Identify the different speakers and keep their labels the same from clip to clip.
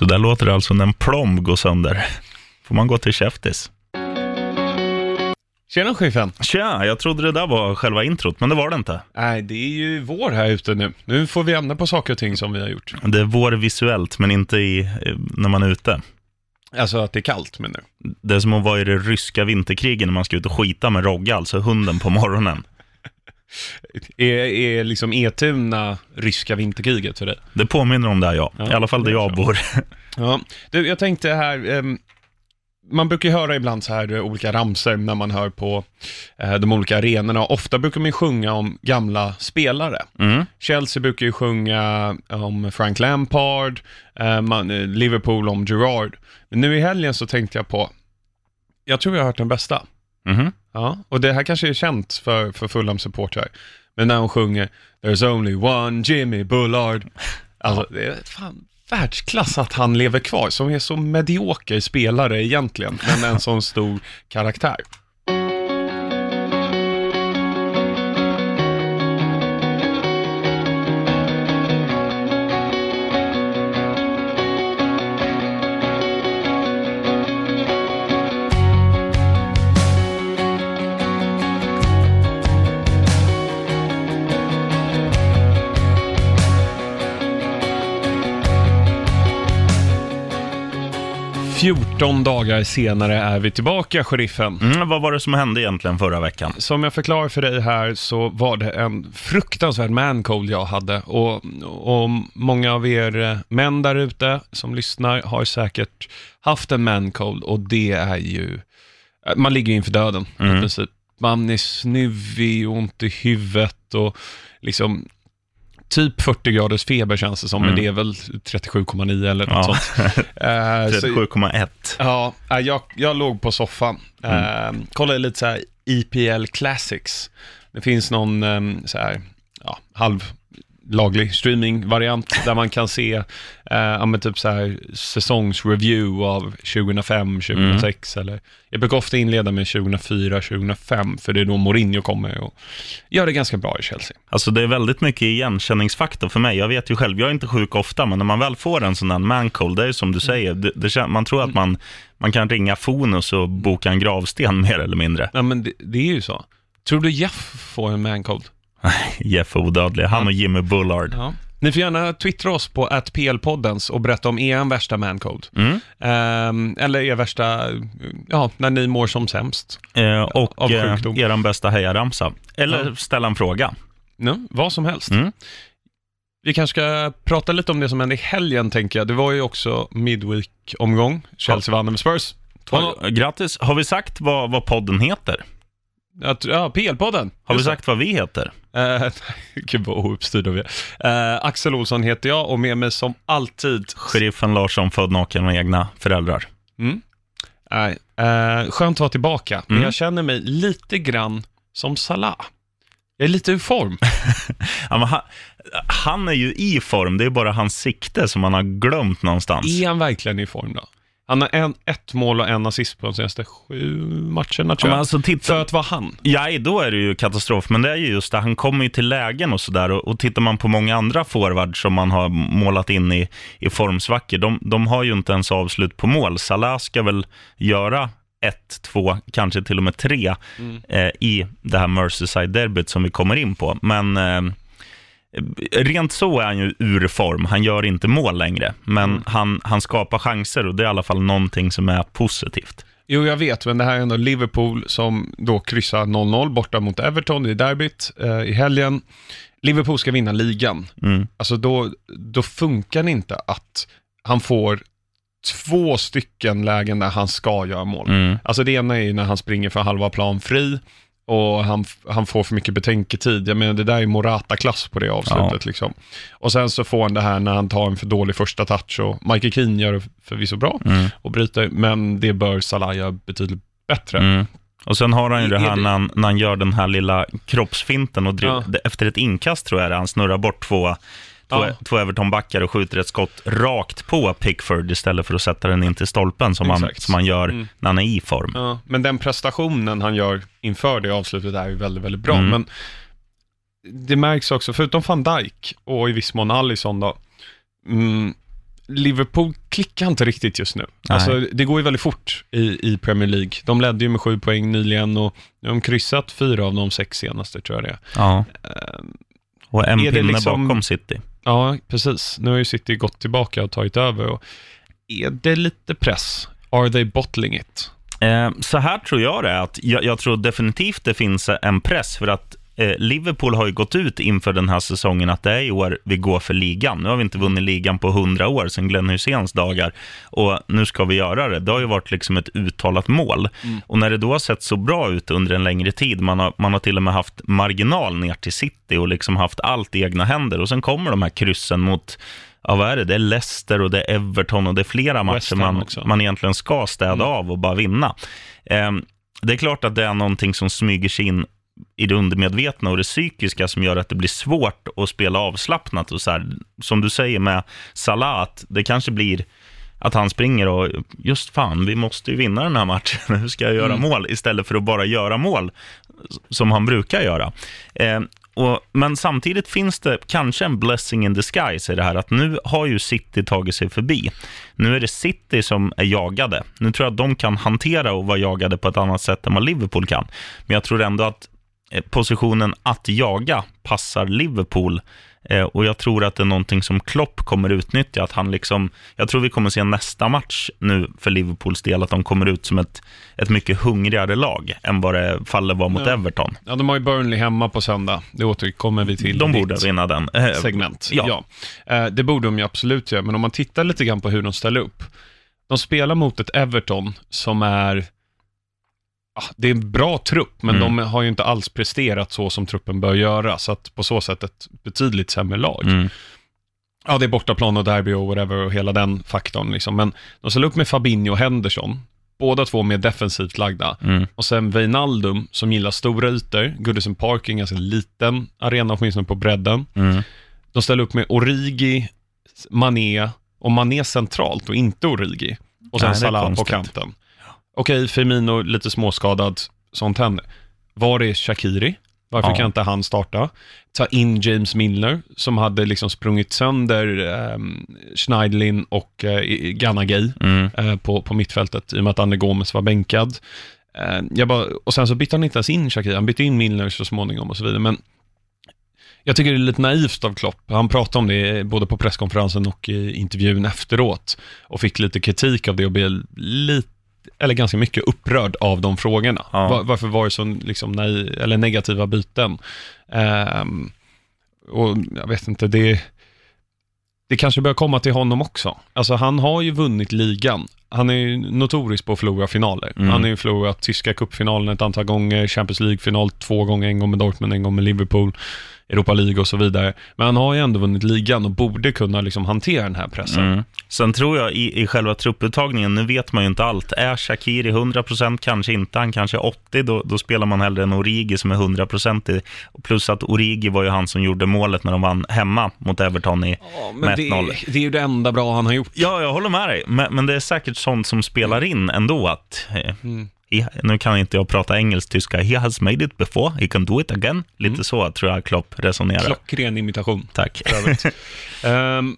Speaker 1: Så där låter det alltså när en plomb går sönder. Får man gå till käftis.
Speaker 2: Tjena chefen!
Speaker 1: Tja, jag trodde det där var själva introt, men det var det inte.
Speaker 2: Nej, det är ju vår här ute nu. Nu får vi ändra på saker och ting som vi har gjort.
Speaker 1: Det är vår visuellt, men inte i, eh, när man är ute.
Speaker 2: Alltså att det är kallt menar du?
Speaker 1: Det är som att vara i det ryska vinterkriget när man ska ut och skita med Rogga, alltså hunden på morgonen.
Speaker 2: Är, är liksom Etuna ryska vinterkriget för dig?
Speaker 1: Det påminner om det, ja.
Speaker 2: Ja,
Speaker 1: I alla fall där jag
Speaker 2: så.
Speaker 1: bor.
Speaker 2: Ja, du, jag tänkte här, ehm, man brukar ju höra ibland så här eh, olika ramser när man hör på eh, de olika arenorna. Ofta brukar man ju sjunga om gamla spelare.
Speaker 1: Mm.
Speaker 2: Chelsea brukar ju sjunga om Frank Lampard, eh, man, eh, Liverpool om Gerrard. Men nu i helgen så tänkte jag på, jag tror jag har hört den bästa.
Speaker 1: Mhm.
Speaker 2: Ja, och det här kanske är känt för, för Fulham-supportrar. Men när hon sjunger There's only one Jimmy Bullard. Alltså, det är fan världsklass att han lever kvar, som är så medioker spelare egentligen, men en sån stor karaktär. Fjorton dagar senare är vi tillbaka, sheriffen.
Speaker 1: Mm, vad var det som hände egentligen förra veckan?
Speaker 2: Som jag förklarar för dig här så var det en fruktansvärd mancold jag hade och, och många av er eh, män där ute som lyssnar har säkert haft en mancold och det är ju, eh, man ligger inför döden i
Speaker 1: Mm.
Speaker 2: princip. Man är snuvig, ont i huvudet och liksom typ 40 graders feber känns det som, men
Speaker 1: Mm.
Speaker 2: det är väl 37,9 eller något
Speaker 1: Ja.
Speaker 2: sånt. Eh, så-
Speaker 1: 37,1.
Speaker 2: Ja, äh, jag, jag låg på soffan.
Speaker 1: Mm.
Speaker 2: Eh, kollade lite så här EPL Classics. Det finns någon eh, så här, ja, halvlaglig streamingvariant där man kan se eh, ja, men typ så här, säsongsreview av 2005, 2006
Speaker 1: Mm.
Speaker 2: eller jag brukar ofta inleda med 2004, 2005 för det är då Mourinho kommer och gör det ganska bra i Chelsea.
Speaker 1: Alltså det är väldigt mycket igenkänningsfaktor för mig. Jag vet ju själv, jag är inte sjuk ofta, men när man väl får en sån där mancold, det är som du säger, det, det, man tror att man, man kan ringa Fonus och boka en gravsten mer eller mindre.
Speaker 2: Ja, men det, det är ju så. Tror du Jeff får en mancold?
Speaker 1: Jeff odödlig, han och Jimmy Bullard.
Speaker 2: Ja. Ni får gärna twittra oss på atplpoddens och berätta om er värsta mancold.
Speaker 1: Mm.
Speaker 2: Ehm, eller er värsta, ja, när ni mår som sämst.
Speaker 1: Eh, och
Speaker 2: Av
Speaker 1: eh,
Speaker 2: sjukdom.
Speaker 1: er bästa hejaramsa. Eller
Speaker 2: Ja.
Speaker 1: ställa en fråga.
Speaker 2: No, vad som helst.
Speaker 1: Mm.
Speaker 2: Vi kanske ska prata lite om det som hände i helgen, tänker jag. Det var ju också midweek-omgång. Chelsea vann med Spurs. 2-0.
Speaker 1: Eh, Grattis. Har vi sagt vad, vad podden heter?
Speaker 2: Ja, t- Ja, PL-podden.
Speaker 1: Har vi
Speaker 2: det.
Speaker 1: sagt vad vi heter?
Speaker 2: Eh, Gud vad ouppstyrda vi är. Eh, Axel Olsson heter jag och med mig som alltid
Speaker 1: Sheriffen Larsson, född naken med egna föräldrar.
Speaker 2: Mm. Eh, skönt att vara tillbaka, men
Speaker 1: Mm.
Speaker 2: jag känner mig lite grann som Salah. Jag är lite ur form.
Speaker 1: Ja, men han, han är ju i form, det är bara hans sikte som han har glömt någonstans.
Speaker 2: Är han verkligen i form då? Han har en, ett mål och en assist på de senaste sju matcherna tror jag.
Speaker 1: alltså, titta,
Speaker 2: För att vara han.
Speaker 1: Ja, då är det ju katastrof, men det är ju just det, han kommer ju till lägen och sådär. Och, och tittar man på många andra forwards som man har målat in i, i formsvackor, de, de har ju inte ens avslut på mål. Salah ska väl göra ett, två, kanske till och med tre
Speaker 2: Mm.
Speaker 1: eh, i det här Merseyside-derbyt som vi kommer in på. Men eh, rent så är han ju ur form. Han gör inte mål längre, men
Speaker 2: Mm.
Speaker 1: han, han skapar chanser och det är i alla fall någonting som är positivt.
Speaker 2: Jo, jag vet, men det här är ändå Liverpool som då kryssar 0-0 borta mot Everton i derbyt eh, i helgen. Liverpool ska vinna ligan.
Speaker 1: Mm.
Speaker 2: Alltså då, då funkar det inte att han får två stycken lägen där han ska göra mål.
Speaker 1: Mm.
Speaker 2: Alltså det ena är ju när han springer för halva plan fri och han, han får för mycket betänketid. Jag menar det där är Morata-klass på det avslutet liksom. Och sen så får han det här när han tar en för dålig första touch och Michael Keane gör det förvisso bra
Speaker 1: Mm.
Speaker 2: och bryter, men det bör Salah göra betydligt bättre.
Speaker 1: Mm. Och sen har han ju det
Speaker 2: Är
Speaker 1: här
Speaker 2: det-
Speaker 1: när han, när han gör den här lilla kroppsfinten och driv,
Speaker 2: Ja.
Speaker 1: efter ett inkast tror jag det han snurrar bort två, två,
Speaker 2: Ja.
Speaker 1: två Everton-backar och skjuter ett skott rakt på Pickford istället för att sätta den in till stolpen som, han, som han gör
Speaker 2: Mm.
Speaker 1: när han är i form.
Speaker 2: Ja, men den prestationen han gör inför det avslutet är ju väldigt, väldigt bra.
Speaker 1: Mm.
Speaker 2: Men det märks också, förutom van Dijk och i viss mån Alisson då, mm, Liverpool klickar inte riktigt just nu.
Speaker 1: Nej.
Speaker 2: Alltså, det går ju väldigt fort i, i Premier League. De ledde ju med sju poäng nyligen och nu har de kryssat fyra av de sex senaste, tror jag det är.
Speaker 1: Ja.
Speaker 2: Ehm,
Speaker 1: Och en
Speaker 2: Är det
Speaker 1: pinne
Speaker 2: liksom-
Speaker 1: bakom City.
Speaker 2: Ja, precis. Nu har ju City gått tillbaka och tagit över. Och är det lite press? Are they bottling it?
Speaker 1: Eh, så här tror jag det är, att jag, jag tror definitivt det finns en press, för att Liverpool har ju gått ut inför den här säsongen att det är i år vi går för ligan. Nu har vi inte vunnit ligan på hundra år sedan Glenn Hyséns dagar och nu ska vi göra det. Det har ju varit liksom ett uttalat mål. Och när det då har sett så bra ut under en längre tid, man har, man har till och med haft marginal ner till City och liksom haft allt i egna händer och sen kommer de här kryssen mot Ja, vad är det? Det är Leicester och det är Everton och det är flera matcher man,
Speaker 2: också.
Speaker 1: man egentligen ska städa
Speaker 2: Mm.
Speaker 1: av och bara vinna. Ehm, det är klart att det är någonting som smyger sig in i det undermedvetna och det psykiska som gör att det blir svårt att spela avslappnat. Och så här, som du säger med Salah, det kanske blir att han springer och just fan, vi måste ju vinna den här matchen. Hur ska jag göra
Speaker 2: Mm.
Speaker 1: mål? Istället för att bara göra mål som han brukar göra. Eh, och, men samtidigt finns det kanske en blessing in disguise i det här att nu har ju City tagit sig förbi. Nu är det City som är jagade. Nu tror jag att de kan hantera och vara jagade på ett annat sätt än vad Liverpool kan. Men jag tror ändå att positionen att jaga passar Liverpool Eh, och jag tror att det är någonting som Klopp kommer utnyttja. Att han liksom, jag tror vi kommer se nästa match nu för Liverpools del, att de kommer ut som ett, ett mycket hungrigare lag än vad det faller var mot
Speaker 2: Ja.
Speaker 1: Everton.
Speaker 2: Ja, de har ju Burnley hemma på söndag. Det återkommer vi till.
Speaker 1: De borde vinna den. Eh,
Speaker 2: segment.
Speaker 1: Ja.
Speaker 2: Ja. Eh, det borde de ju absolut göra, men om man tittar lite grann på hur de ställer upp. De spelar mot ett Everton som är det är en bra trupp, men
Speaker 1: Mm.
Speaker 2: de har ju inte alls presterat så som truppen bör göra, så att på så sätt ett betydligt sämre lag.
Speaker 1: Mm.
Speaker 2: Ja, det är bortaplan och derby och whatever och hela den faktorn liksom. Men de ställer upp med Fabinho och Henderson, båda två mer defensivt lagda.
Speaker 1: Mm.
Speaker 2: Och sen Wijnaldum som gillar stora ytor, Goodison Park är en ganska liten arena, åtminstone på bredden.
Speaker 1: Mm.
Speaker 2: De ställer upp med Origi, Mané och Mané centralt och inte Origi. Och sen
Speaker 1: Nej,
Speaker 2: Salah på kanten. Okej, Firmino lite småskadad, sånt händer. Var är Shakiri? Varför
Speaker 1: Ja.
Speaker 2: kan inte han starta? Ta in James Milner, som hade liksom sprungit sönder um, Schneidlin och uh, Ganagay
Speaker 1: Mm.
Speaker 2: eh, på, på mittfältet i och med att Anne Gomes var bänkad. Eh, jag bara, och sen så bytte han inte ens in Shakiri, han bytte in Milner så småningom och så vidare. Men jag tycker det är lite naivt av Klopp. Han pratade om det både på presskonferensen och i intervjun efteråt och fick lite kritik av det och blev lite eller ganska mycket upprörd av de frågorna.
Speaker 1: Ja.
Speaker 2: Var, varför var det så liksom, nej, eller negativa byten? Ehm, och jag vet inte, det, det kanske börjar komma till honom också. Alltså han har ju vunnit ligan. Han är ju notorisk på att förlora finaler.
Speaker 1: Mm.
Speaker 2: Han har ju förlorat tyska cupfinalen ett antal gånger, Champions League-final två gånger, en gång med Dortmund, en gång med Liverpool, Europa League och så vidare. Men han har ju ändå vunnit ligan och borde kunna liksom hantera den här pressen.
Speaker 1: Mm. Sen tror jag i, i själva trupputtagningen, nu vet man ju inte allt. Är Shakiri 100%, kanske inte, han kanske är 80, då, då spelar man hellre en Origi som är 100% i. Plus att Origi var ju han som gjorde målet när de vann hemma mot Everton i
Speaker 2: Ja,
Speaker 1: med
Speaker 2: men det,
Speaker 1: 1-0.
Speaker 2: det är ju det enda bra han har gjort.
Speaker 1: Ja, jag håller med dig. Men, men det är säkert sånt som spelar in ändå. att eh,
Speaker 2: Mm.
Speaker 1: He, Nu kan inte jag prata engelsk-tyska. He has made it before, he can do it again. Lite
Speaker 2: Mm.
Speaker 1: så tror jag Klopp resonerar.
Speaker 2: Klockren imitation.
Speaker 1: Tack.
Speaker 2: Ehm,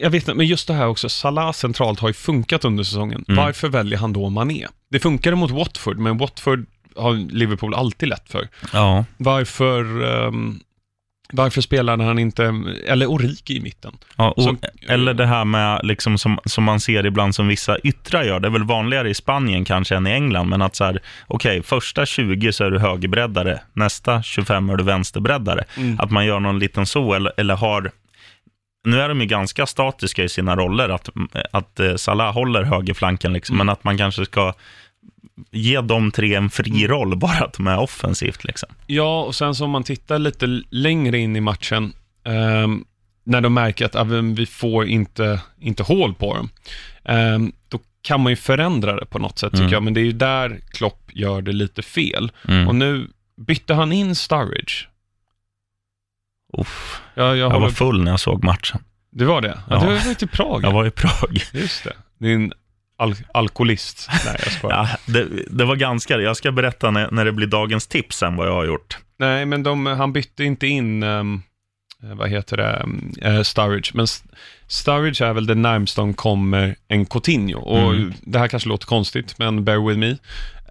Speaker 2: jag vet inte, men just det här också, Salah centralt har ju funkat under säsongen.
Speaker 1: Mm.
Speaker 2: Varför väljer han då Mané? Det funkade mot Watford, men Watford har Liverpool alltid lätt för.
Speaker 1: Ja,
Speaker 2: Varför, ehm, varför spelade han inte, eller Origi i mitten?
Speaker 1: ja och,
Speaker 2: Som-
Speaker 1: eller det här med, liksom, som, som man ser ibland som vissa yttrar gör. Det är väl vanligare i Spanien kanske än i England, men att så här, okej, första 20 så är du högerbreddare, nästa 25 är du vänsterbreddare.
Speaker 2: Mm.
Speaker 1: Att man gör någon liten så, eller, eller har nu är de ju ganska statiska i sina roller, att, att eh, Salah håller högerflanken, liksom,
Speaker 2: Mm.
Speaker 1: men att man kanske ska ge de tre en fri roll, bara att de är offensivt. Liksom.
Speaker 2: Ja, och sen så om man tittar lite längre in i matchen, ehm, när de märker att men vi får inte, inte hål på dem, ehm, då kan man ju förändra det på något sätt,
Speaker 1: Mm.
Speaker 2: tycker jag. Men det är ju där Klopp gör det lite fel.
Speaker 1: Mm.
Speaker 2: Och nu bytte han in Sturridge.
Speaker 1: Uff,
Speaker 2: Ja, jag
Speaker 1: jag
Speaker 2: håller...
Speaker 1: var full när jag såg matchen.
Speaker 2: Det var det? Ja,
Speaker 1: Ja.
Speaker 2: du var till Prag.
Speaker 1: Jag var i Prag.
Speaker 2: Just det. En al- alkoholist. Nej, jag skojar.
Speaker 1: Ja, det, det var ganska, jag ska berätta när, när det blir dagens tips sen vad jag har gjort.
Speaker 2: Nej, men de, han bytte inte in um, vad heter det, eh, Sturridge. Men Sturridge är väl det närmsta de kommer en Coutinho. Och
Speaker 1: Mm.
Speaker 2: det här kanske låter konstigt, men bear with me.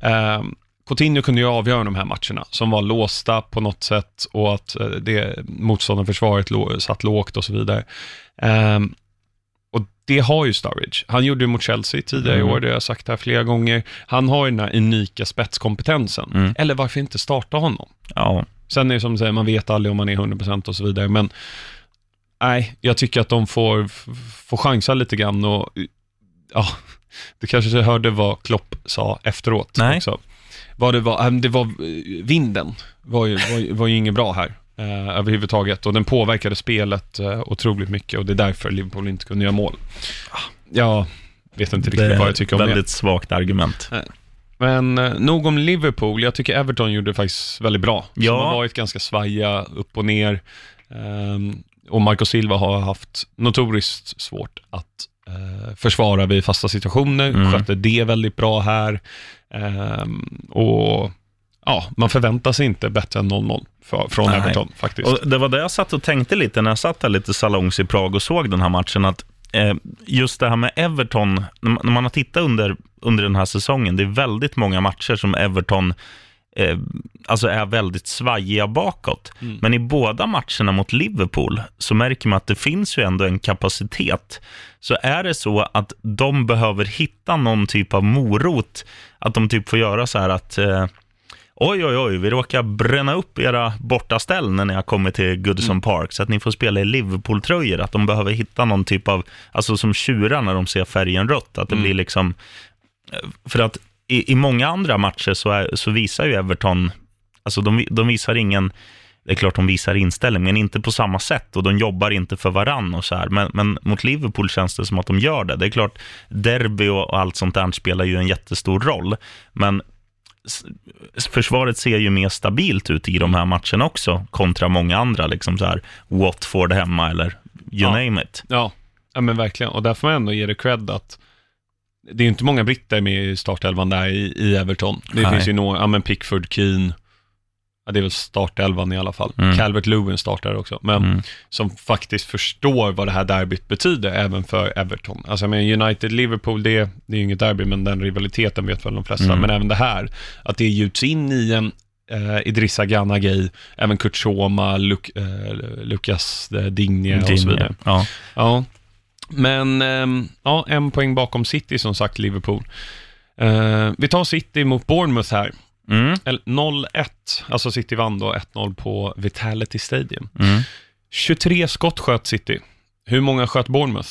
Speaker 2: Eh, Coutinho kunde ju avgöra de här matcherna som var låsta på något sätt och att eh, det motståndarförsvaret lå, satt lågt och så vidare. Det har ju Sturridge. Han gjorde det mot Chelsea tidigare
Speaker 1: Mm.
Speaker 2: i år, det har jag sagt här flera gånger. Han har ju den här unika spetskompetensen.
Speaker 1: Mm.
Speaker 2: Eller varför inte starta honom?
Speaker 1: Ja,
Speaker 2: Sen är det som du säger, man vet aldrig om man är 100% och så vidare, men nej, jag tycker att de får, får chansa lite grann och ja, du kanske hörde vad Klopp sa efteråt
Speaker 1: Nej.
Speaker 2: också. Vad det var, det var eh, vinden var ju, var, var ju inget bra här eh, överhuvudtaget och den påverkade spelet eh, otroligt mycket och det är därför Liverpool inte kunde göra mål. Jag vet inte riktigt vad jag tycker om det.
Speaker 1: väldigt svagt argument.
Speaker 2: Men eh, nog om Liverpool. Jag tycker Everton gjorde det faktiskt väldigt bra.
Speaker 1: Ja.
Speaker 2: Som har varit ganska svaja upp och ner. Ehm, och Marco Silva har haft notoriskt svårt att eh, försvara vid fasta situationer.
Speaker 1: Mm.
Speaker 2: Skötte det väldigt bra här. Ehm, och ja, man förväntar sig inte bättre än 0-0 för, från
Speaker 1: Nej.
Speaker 2: Everton faktiskt.
Speaker 1: Och det var det jag satt och tänkte lite när jag satt här lite salongs i Prag och såg den här matchen, att eh, just det här med Everton, när man, när man har tittat under, under den här säsongen, det är väldigt många matcher som Everton eh, alltså är väldigt svajiga bakåt.
Speaker 2: Mm.
Speaker 1: Men i båda matcherna mot Liverpool så märker man att det finns ju ändå en kapacitet. Så är det så att de behöver hitta någon typ av morot, att de typ får göra så här att eh, Oj, oj, oj, vi råkar bränna upp era bortaställ när ni har kommit till Goodison Park, så att ni får spela i Liverpool-tröjor. Att de behöver hitta någon typ av, alltså som tjurar när de ser färgen rött, att det blir liksom, för att i, i många andra matcher så, är, så visar ju Everton, alltså de, de visar ingen, det är klart de visar inställning, men inte på samma sätt och de jobbar inte för varann och så här. Men, men mot Liverpool känns det som att de gör det. Det är klart, derby och, allt sånt där spelar ju en jättestor roll, men försvaret ser ju mer stabilt ut i de här matcherna också, kontra många andra, liksom så här Watford hemma eller you
Speaker 2: Ja.
Speaker 1: name it.
Speaker 2: Ja, ja men verkligen. Och där får man ändå ge det cred att det är ju inte många britter med i startelvan där i, i Everton. Det
Speaker 1: Nej.
Speaker 2: finns ju några, ja men Pickford, Keane, ja det är väl startelvan i alla fall.
Speaker 1: Mm.
Speaker 2: Calvert Lewin startar också, men
Speaker 1: Mm.
Speaker 2: som faktiskt förstår vad det här derbyt betyder även för Everton. Alltså menar United-Liverpool, det, det är ju inget derby, men den rivaliteten vet väl de flesta.
Speaker 1: Mm.
Speaker 2: Men även det här, att det gjuts in i en eh, Idrissa Gana Gay, även Kurt Schoma, Luk, eh, Lukas eh, Digne och så vidare.
Speaker 1: Ja.
Speaker 2: Ja, men ehm, ja, en poäng bakom City som sagt, Liverpool. Eh, vi tar City mot Bournemouth här.
Speaker 1: Mm.
Speaker 2: Eller 0-1, alltså City vann då 1-0 på Vitality Stadium.
Speaker 1: Mm.
Speaker 2: 23 skott sköt City. Hur många sköt Bournemouth?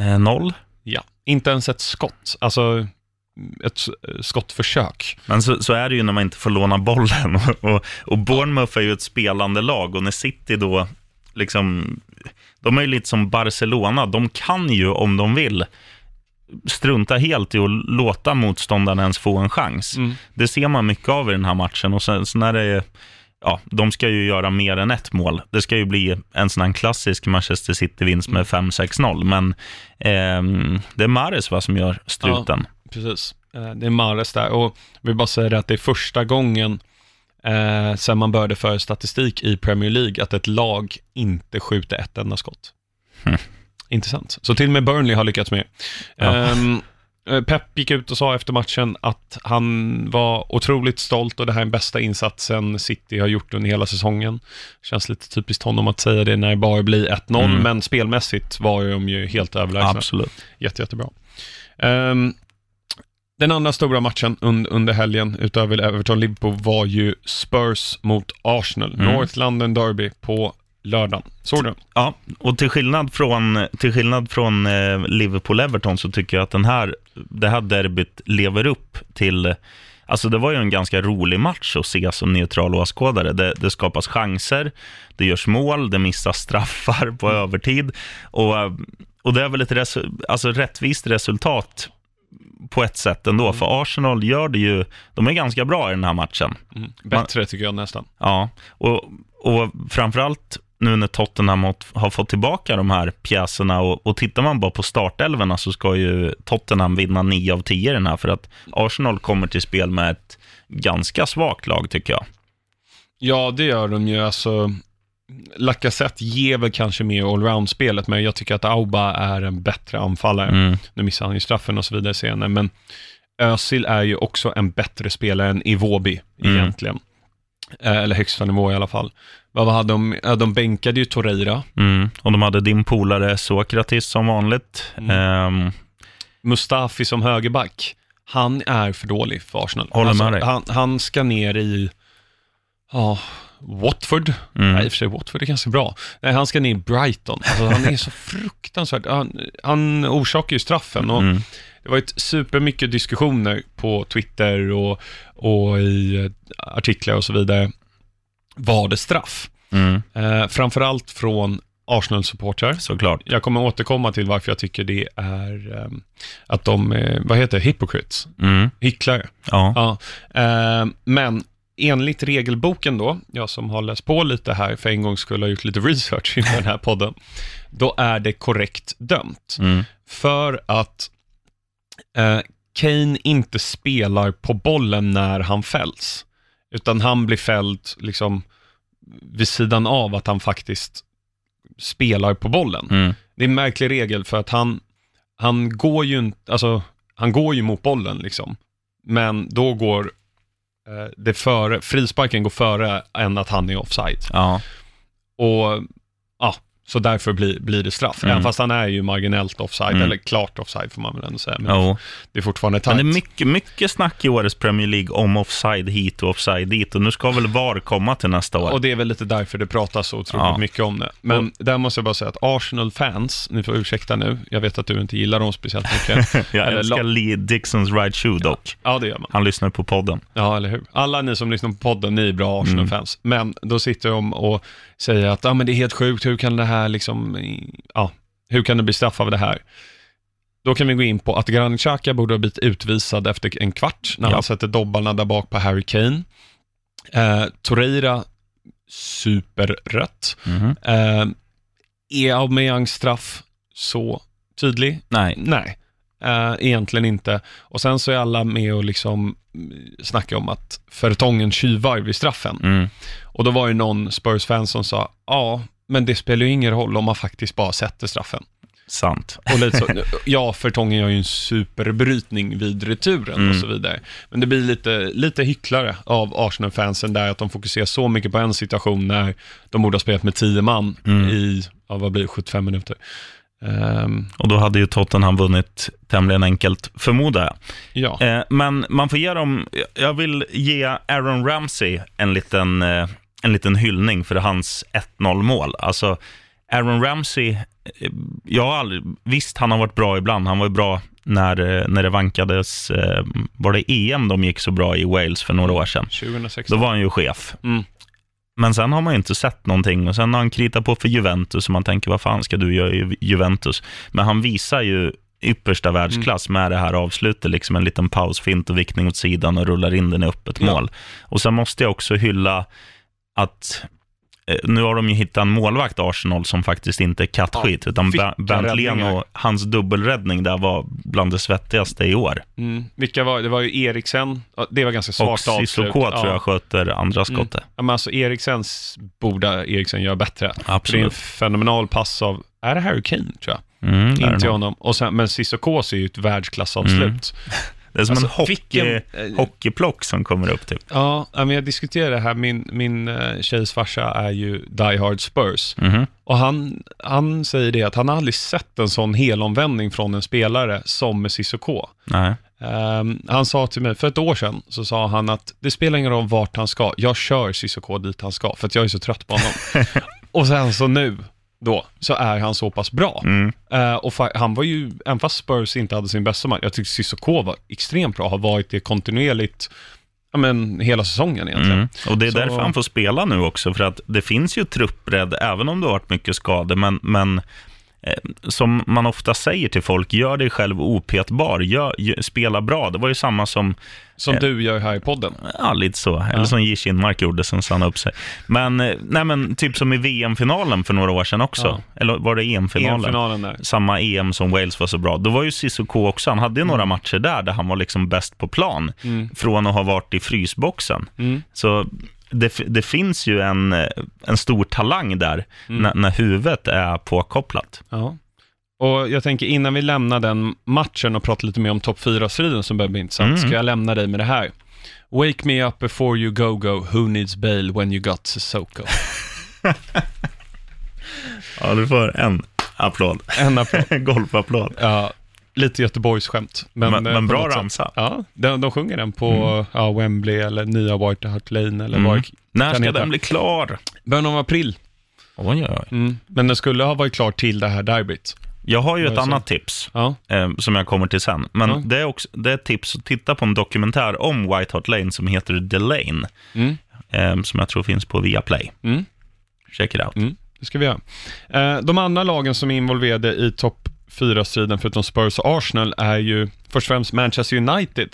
Speaker 1: Eh, noll.
Speaker 2: Ja, inte ens ett skott. Alltså ett skottförsök.
Speaker 1: Men så, så är det ju när man inte får låna bollen. Och, och Bournemouth är ju ett spelande lag och när City då, liksom, de är ju lite som Barcelona. De kan ju, om de vill, strunta helt i att låta motståndaren ens få en chans.
Speaker 2: Mm.
Speaker 1: Det ser man mycket av i den här matchen och sen, sen är det, ja, de ska ju göra mer än ett mål. Det ska ju bli en sån här klassisk Manchester City-vinst med 5-6-0, men ehm, det är Mares va, som gör struten.
Speaker 2: Precis. Eh, Det är Mares där och vi vill bara säga det att det är första gången eh, sen man började föra statistik i Premier League att ett lag inte skjuter ett enda skott.
Speaker 1: Hmm.
Speaker 2: Intressant. Så till och med Burnley har lyckats med.
Speaker 1: Ja.
Speaker 2: Eh, Pep gick ut och sa efter matchen att han var otroligt stolt och det här är den bästa insatsen City har gjort under hela säsongen. Känns lite typiskt honom att säga det när det bara blir 1-0,
Speaker 1: Mm.
Speaker 2: men spelmässigt var de ju helt överlägsna.
Speaker 1: Absolut.
Speaker 2: Jätte, jättebra. Ehm, den andra stora matchen un- under helgen, utöver Everton-Liverpool, var ju Spurs mot Arsenal.
Speaker 1: Mm.
Speaker 2: North London Derby på lördagen. Såg du?
Speaker 1: Ja, och till skillnad från, till skillnad från eh, Liverpool-Everton så tycker jag att den här, det här derbyt lever upp till... Alltså det var ju en ganska rolig match att se som neutral åskådare. Det, det skapas chanser, det görs mål, det missas straffar på övertid. Och, eh, och det är väl ett resu- alltså rättvist resultat på ett sätt ändå, för Arsenal gör det ju... De är ganska bra i den här matchen.
Speaker 2: Mm. Bättre tycker jag nästan.
Speaker 1: Ja, och, och framförallt nu när Tottenham har- fått tillbaka de här pjäserna och, och tittar man bara på startelvorna så ska ju Tottenham vinna 9 av 10 i den här för att Arsenal kommer till spel med ett ganska svagt lag tycker jag.
Speaker 2: Ja, det gör de ju. Alltså, Lacazette ger väl kanske mer allround-spelet, men jag tycker att Auba är en bättre anfallare.
Speaker 1: Mm.
Speaker 2: Nu missar han ju straffen och så vidare senare, men Özil är ju också en bättre spelare än Iwobi
Speaker 1: Mm.
Speaker 2: egentligen. Eh, Eller högsta nivå i alla fall. Vad hade de? De bänkade ju Torreira.
Speaker 1: Mm. Och de hade din polare Sokratis som vanligt.
Speaker 2: Mm.
Speaker 1: Ehm,
Speaker 2: Mustafi som högerback. Han är för dålig för Arsenal.
Speaker 1: Håller med
Speaker 2: Alltså,
Speaker 1: dig.
Speaker 2: Han, han ska ner i, ja, Watford.
Speaker 1: Mm.
Speaker 2: Nej, i och för sig Watford är ganska bra. Nej, han ska ner i Brighton. Alltså, han är så fruktansvärt, han, han orsakar ju straffen. Och
Speaker 1: mm.
Speaker 2: Det var ett supermycket diskussioner på Twitter och, och i eh, artiklar och så vidare. Var det straff?
Speaker 1: Mm.
Speaker 2: Eh, framförallt från Arsenal-supportrar.
Speaker 1: Såklart.
Speaker 2: Jag kommer återkomma till varför jag tycker det är eh, att de, är, vad heter det, hypocrites,
Speaker 1: Mm.
Speaker 2: hycklare.
Speaker 1: Ja.
Speaker 2: Ja. Eh, men enligt regelboken då, jag som har läst på lite här för en gång skulle ha gjort lite research inför den här podden, då är det korrekt dömt.
Speaker 1: Mm.
Speaker 2: För att eh, Kane inte spelar på bollen när han fälls, utan han blir fälld liksom vid sidan av att han faktiskt spelar på bollen.
Speaker 1: Mm.
Speaker 2: Det är en märklig regel för att han, han går ju inte, alltså, han går ju mot bollen liksom. Men då går eh, det före, frisparken går före än att han är offside.
Speaker 1: Ja.
Speaker 2: Och ja, så därför blir, blir det straff.
Speaker 1: Mm.
Speaker 2: Även fast han är ju marginellt offside,
Speaker 1: Mm.
Speaker 2: eller klart offside får man väl ändå säga. Men
Speaker 1: Jo.
Speaker 2: det är fortfarande
Speaker 1: Men
Speaker 2: tajt.
Speaker 1: det är mycket, mycket snack i årets Premier League om offside hit och offside dit. Och nu ska väl VAR komma till nästa år.
Speaker 2: Och det är väl lite därför det pratas så otroligt
Speaker 1: Ja.
Speaker 2: mycket om det. Men där måste jag bara säga att Arsenal-fans, ni får ursäkta nu, jag vet att du inte gillar dem speciellt mycket.
Speaker 1: Jag
Speaker 2: eller
Speaker 1: älskar Lee Dixons right shoe dock.
Speaker 2: ja, det gör man.
Speaker 1: Han lyssnar på podden.
Speaker 2: Ja, eller hur? Alla ni som lyssnar på podden, ni är bra Arsenal-fans. Men då sitter de och säger att ah, men det är helt sjukt, hur kan det här liksom, ja, hur kan det bli straff av det här? Då kan vi gå in på att Granit Xhaka borde ha blivit utvisad efter en kvart när
Speaker 1: Ja.
Speaker 2: han sätter dobbarna där bak på Harry Kane. Eh, Torreira, superrött.
Speaker 1: Mhm.
Speaker 2: Eh, är Aubameyangs straff så tydlig?
Speaker 1: Nej.
Speaker 2: Nej, eh, egentligen inte. Och sen så är alla med och liksom mm, snackar om att Fertongen tjuvar vid straffen.
Speaker 1: Mm.
Speaker 2: Och då var det någon Spurs-fan som sa, ja, men det spelar ju ingen roll om man faktiskt bara sätter straffen.
Speaker 1: Sant.
Speaker 2: Och lite så, ja, Fertongen gör ju en superbrytning vid returen
Speaker 1: Mm.
Speaker 2: och så vidare. Men det blir lite, lite hycklare av Arsenal-fansen där, att de fokuserar så mycket på en situation när de borde ha spelat med tio man
Speaker 1: Mm.
Speaker 2: i, ja, vad blir det, 75 minuter. Ehm,
Speaker 1: Och då hade ju Tottenham vunnit tämligen enkelt, förmodar jag.
Speaker 2: ja.
Speaker 1: Eh, men man får ge dem, jag vill ge Aaron Ramsey en liten, eh, en liten hyllning för hans 1-0 mål. Alltså, Aaron Ramsey, eh, jag har aldrig, visst han har varit bra ibland, han var ju bra när, eh, när det vankades, eh, var det EM de gick så bra i Wales för några år sedan?
Speaker 2: 2016.
Speaker 1: Då var han ju chef.
Speaker 2: Mm.
Speaker 1: Men sen har man ju inte sett någonting och sen har han kritat på för Juventus och man tänker vad fan ska du göra i Juventus? Men han visar ju yppersta världsklass med det här avslutet, liksom en liten pausfint och vickning åt sidan och rullar in den i öppet
Speaker 2: Ja.
Speaker 1: mål. Och sen måste jag också hylla att nu har de ju hittat en målvakt, Arsenal, som faktiskt inte är kattskit,
Speaker 2: Ja,
Speaker 1: utan
Speaker 2: räddningar.
Speaker 1: och hans dubbelräddning där var bland det svettigaste i år.
Speaker 2: Mm. Vilka var det? var ju Eriksen, det var ganska
Speaker 1: Och
Speaker 2: svagt avslut.
Speaker 1: Sissoko tror
Speaker 2: Ja.
Speaker 1: jag sköter andra skottet.
Speaker 2: Ja, men alltså Eriksens borde Eriksen göra bättre. För det är en
Speaker 1: Absolut.
Speaker 2: fenomenal pass av, är det Harry Kane tror jag?
Speaker 1: Mm,
Speaker 2: Inte
Speaker 1: nog.
Speaker 2: honom. Och sen, men Sissoko är ju ett världsklassavslut.
Speaker 1: Det är som en
Speaker 2: Alltså,
Speaker 1: hockey,
Speaker 2: vilken- eh,
Speaker 1: hockeyplock som kommer upp typ.
Speaker 2: Ja, men jag diskuterar det här, min, min uh, tjejs farsa är ju Die Hard Spurs.
Speaker 1: Mhm.
Speaker 2: Och han, han säger det att han har aldrig sett en sån helomvändning från en spelare som med Sissoko.
Speaker 1: Nej.
Speaker 2: Ehm, han sa till mig, för ett år sedan, så sa han att det spelar ingen roll vart han ska, jag kör Cissoko dit han ska, för att jag är så trött på honom. och sen så nu, då, så är han så pass bra.
Speaker 1: Mm.
Speaker 2: Eh, och han var ju, även fast Spurs inte hade sin bästa match, jag tyckte Cissoko var extremt bra, har varit det kontinuerligt, ja men hela säsongen egentligen.
Speaker 1: Mm. Och det är
Speaker 2: Så-
Speaker 1: därför han får spela nu också, för att det finns ju truppbredd, även om det har varit mycket skador, men, men som man ofta säger till folk, gör dig själv opetbar, gör, gö- spela bra. Det var ju samma som,
Speaker 2: Som
Speaker 1: Eh.
Speaker 2: du gör här i podden.
Speaker 1: ja lite så, eller som J. Kinmark gjorde, sen sa upp sig. Men, eh, nej men typ som i VM-finalen för några år sedan också,
Speaker 2: Ja.
Speaker 1: eller var det EM-finalen?
Speaker 2: EM-finalen där.
Speaker 1: samma EM som Wales var så bra. Då var ju Cissoko också, han hade ju några matcher där, där han var liksom bäst på plan,
Speaker 2: Mm.
Speaker 1: från att ha varit i frysboxen.
Speaker 2: Mm.
Speaker 1: Så det, det finns ju en, eh, en stor talang där
Speaker 2: Mm.
Speaker 1: när, när huvudet är påkopplat.
Speaker 2: Ja. Och jag tänker innan vi lämnar den matchen och pratar lite mer om topp 4-striden som börjar bli intressant,
Speaker 1: Mm.
Speaker 2: ska jag lämna dig med det här. Wake me up before you go go, who needs bail when you got Sissoko?
Speaker 1: Ja, du får en applåd.
Speaker 2: En applåd.
Speaker 1: Golfapplåd.
Speaker 2: Ja, lite Göteborgsskämt. Men,
Speaker 1: Men,
Speaker 2: eh,
Speaker 1: men
Speaker 2: på
Speaker 1: bra ramsa.
Speaker 2: Ja, de, de sjunger den på ja, Wembley eller nya White Hart Lane eller
Speaker 1: Mm.
Speaker 2: vad
Speaker 1: När ska den bli klar?
Speaker 2: Början av april.
Speaker 1: Oj, oj, oj.
Speaker 2: Mm. Men den skulle ha varit klar till det här derbyt.
Speaker 1: Jag har ju ett annat tips
Speaker 2: Ja,
Speaker 1: eh, som jag kommer till sen. Men
Speaker 2: Ja.
Speaker 1: det, är också, det är ett tips att titta på en dokumentär om White Hart Lane som heter The Lane.
Speaker 2: mm.
Speaker 1: Eh, som jag tror finns på Viaplay.
Speaker 2: Mm.
Speaker 1: Check it out.
Speaker 2: Mm. det ska vi göra. Eh, de andra lagen som är involverade i topp 4-striden, förutom Spurs och Arsenal, är ju först och främst Manchester United.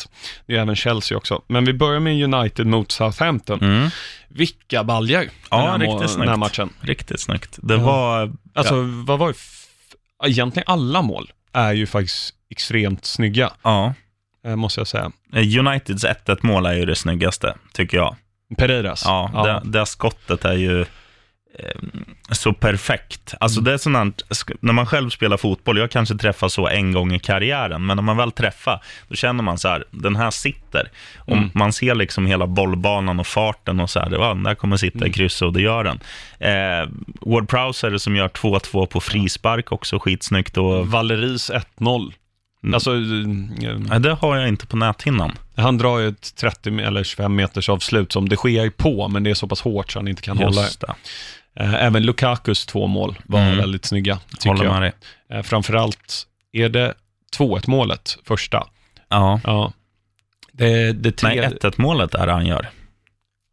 Speaker 2: Det är även Chelsea också. Men vi börjar med United mot Southampton.
Speaker 1: Mm.
Speaker 2: Vilka baljor
Speaker 1: Ja,
Speaker 2: den här, den här matchen.
Speaker 1: Riktigt snyggt. Det
Speaker 2: Ja.
Speaker 1: var...
Speaker 2: Alltså, vad var det? Egentligen alla mål är ju faktiskt extremt snygga,
Speaker 1: Ja.
Speaker 2: eh, måste jag säga.
Speaker 1: Eh, Uniteds 1-1 mål är ju det snyggaste, tycker jag.
Speaker 2: Pereiras.
Speaker 1: Ja, Det, det skottet är ju så perfekt. Alltså
Speaker 2: Mm.
Speaker 1: det är sånt när man själv spelar fotboll, jag kanske träffar så en gång i karriären, men när man väl träffar, då känner man så här, den här sitter. Och
Speaker 2: Mm.
Speaker 1: Man ser liksom hela bollbanan och farten och så här, ja, där kommer sitta
Speaker 2: Mm.
Speaker 1: i krysset och det gör den. Eh, Ward Prowse är det som gör 2-2 på frispark också, skitsnyggt. Och,
Speaker 2: Valeris 1-0.
Speaker 1: Mm.
Speaker 2: Alltså, eh,
Speaker 1: Nej, det har jag inte på näthinnan.
Speaker 2: han drar ju ett 30 eller 25 meters avslut som det sker på, men det är så pass hårt så han inte kan hålla det.
Speaker 1: Det,
Speaker 2: Eh, Även Lukakus två mål var
Speaker 1: Mm.
Speaker 2: väldigt snygga, tycker
Speaker 1: håller
Speaker 2: jag.
Speaker 1: med dig.
Speaker 2: Eh, Framförallt är det 2-1 målet, första.
Speaker 1: Ja.
Speaker 2: Ja. Det, det tre...
Speaker 1: Nej, 1-1 målet är det han gör.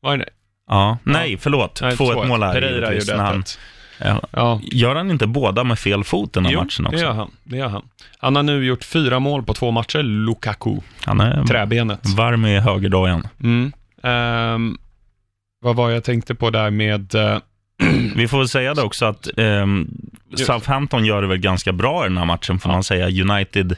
Speaker 2: Vad är det?
Speaker 1: Ja. Nej, förlåt.
Speaker 2: Nej,
Speaker 1: 2-1 mål är det
Speaker 2: Pereira
Speaker 1: givetvis,
Speaker 2: gjorde
Speaker 1: han,
Speaker 2: 1-1.
Speaker 1: ja.
Speaker 2: Ja,
Speaker 1: Gör han inte båda med fel fot den här
Speaker 2: jo,
Speaker 1: matchen
Speaker 2: det
Speaker 1: också?
Speaker 2: gör han. Det gör han. Han har nu gjort fyra mål på två matcher, Lukaku.
Speaker 1: Han är
Speaker 2: Träbenet.
Speaker 1: varm i högerdojan.
Speaker 2: Mm. Ehm, vad var jag tänkte på där med... eh,
Speaker 1: Vi får väl säga det också att
Speaker 2: Just.
Speaker 1: Southampton gör det väl ganska bra i den här matchen, får man säga. United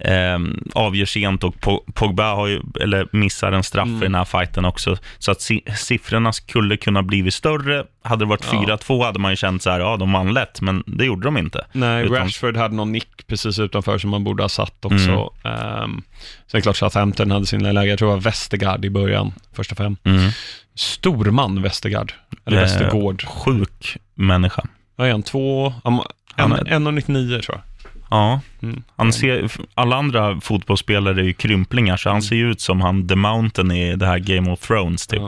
Speaker 1: ehm, avgör sent och Po- Pogba har ju, eller missar en straff
Speaker 2: Mm.
Speaker 1: i den här fighten också. Så att si- siffrorna skulle kunna blivit större. Hade det varit
Speaker 2: Ja.
Speaker 1: 4-2 hade man ju känt så här, ja, de vann lätt, men det gjorde de inte.
Speaker 2: Nej,
Speaker 1: Utan-
Speaker 2: Rashford hade någon nick precis utanför som man borde ha satt också. Mm. sen är det klart Southampton hade sin läge, jag tror det var Westergaard i början, första fem.
Speaker 1: Mm.
Speaker 2: Storman Westergaard, eller
Speaker 1: Eh,
Speaker 2: Westergård.
Speaker 1: Sjuk människa.
Speaker 2: Vad är han? Två, um,
Speaker 1: Han
Speaker 2: en,
Speaker 1: är-
Speaker 2: 1,99 tror jag.
Speaker 1: Ja,
Speaker 2: Mm.
Speaker 1: Han ser, alla andra fotbollsspelare är ju krymplingar, så han ser ju ut som han The Mountain i det här Game of Thrones, typ.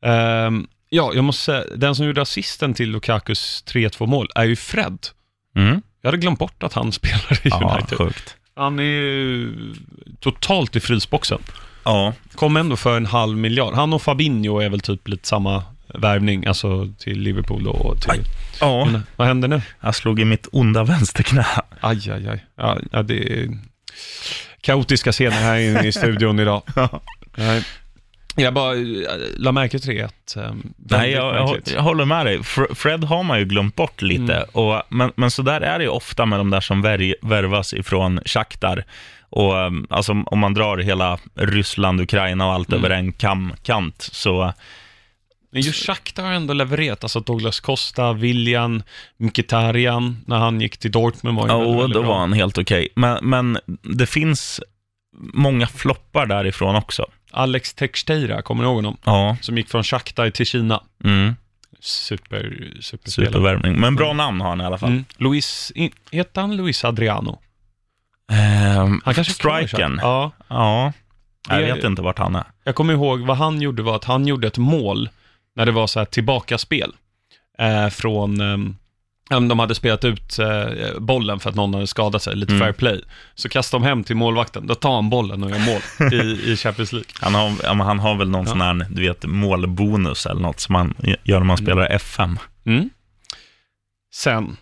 Speaker 2: Ja. Ehm, ja, jag måste säga, den som gjorde assisten till Lukakus 3-2 mål är ju Fred.
Speaker 1: Mm.
Speaker 2: Jag hade glömt bort att han spelar i
Speaker 1: Ja,
Speaker 2: United.
Speaker 1: sjukt.
Speaker 2: Han är ju totalt i frysboxen.
Speaker 1: Ja,
Speaker 2: Kom ändå för en halv miljard. Han och Fabinho är väl typ lite samma värvning, alltså till Liverpool och till...
Speaker 1: Aj. Ja.
Speaker 2: Men, vad händer nu?
Speaker 1: jag slog i mitt onda vänsterknä.
Speaker 2: Aj, aj, aj. Ja, ja, det är kaotiska scener här inne i studion idag. Nej. Jag bara eh, la märke till det. Att, um,
Speaker 1: Nej, jag, jag, jag håller med dig. Fr- Fred har man ju glömt bort lite.
Speaker 2: Mm.
Speaker 1: Och, men, men så där är det ju ofta med de där som vär, värvas ifrån Shakhtar. Och um, alltså, om man drar hela Ryssland, Ukraina och allt
Speaker 2: Mm.
Speaker 1: över en kam, kant, så
Speaker 2: Men just Shakhtar har ändå levererat. Alltså Douglas Costa, William, Mkhitaryan, när han gick till Dortmund var ju
Speaker 1: Ja,
Speaker 2: väldigt,
Speaker 1: då
Speaker 2: bra.
Speaker 1: var han helt okej. Men, men det finns många floppar därifrån också.
Speaker 2: Alex Teixeira, kommer ni ihåg honom?
Speaker 1: Ja,
Speaker 2: Som gick från Shakhtar till Kina.
Speaker 1: mm,
Speaker 2: Super, superspelare.
Speaker 1: supervärvning. Men bra namn har han i alla fall.
Speaker 2: Mm. Luis, i- heter han Luis Adriano?
Speaker 1: Ehm,
Speaker 2: Han kanske är kvar i. Ja.
Speaker 1: Ja, jag
Speaker 2: Det-
Speaker 1: vet inte vart han är.
Speaker 2: Jag kommer ihåg vad han gjorde var att han gjorde ett mål när det var så här tillbakaspel eh, från, eh, de hade spelat ut eh, bollen för att någon hade skadat sig, lite
Speaker 1: Mm.
Speaker 2: fair play. Så kastar de hem till målvakten, då tar han bollen och gör mål i, i Champions League.
Speaker 1: Han har, ja, han har väl någon
Speaker 2: Ja.
Speaker 1: sån här, du vet, målbonus eller något som man gör när man
Speaker 2: Mm.
Speaker 1: spelar FM.
Speaker 2: Mm. Sen,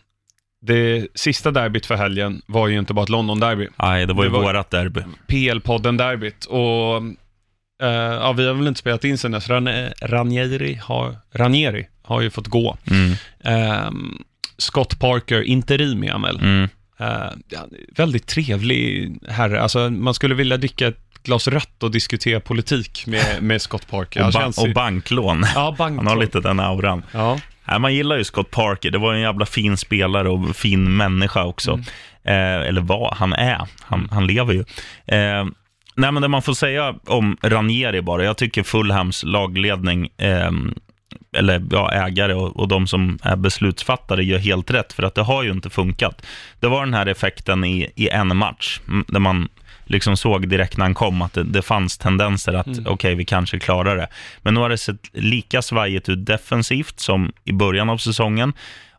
Speaker 2: det sista derbyt för helgen var ju inte bara ett London-derby.
Speaker 1: Nej, det var ju
Speaker 2: Det var-
Speaker 1: vårat derby.
Speaker 2: PL-podden-derbyt. Och eh, ja, vi har väl inte spelat in sen dess. Ran- Ranieri har, Ranieri har ju fått gå.
Speaker 1: Mm,
Speaker 2: Ehm, Scott Parker, interim han väl.
Speaker 1: mm.
Speaker 2: Eh, ja, väldigt trevlig herre. Alltså, man skulle vilja dricka ett glas rött och diskutera politik med, med Scott Parker.
Speaker 1: Och, ba- och banklån.
Speaker 2: Ja, bank.
Speaker 1: Han har lite den auran.
Speaker 2: Ja,
Speaker 1: Nej, man gillar ju Scott Parker. Det var en jävla fin spelare och fin människa också. Eh, eller vad, han är. Han, han lever ju. Eh, nej, men det man får säga om Ranieri bara, jag tycker Fulhams lagledning, eh, eller ja, ägare och, och de som är beslutsfattare gör helt rätt, för att det har ju inte funkat. Det var den här effekten i, i en match, mm, där man liksom såg direkt när han kom att det, det fanns tendenser att okej, vi kanske klarar det. Men nu har det sett lika svajigt ut defensivt som i början av säsongen.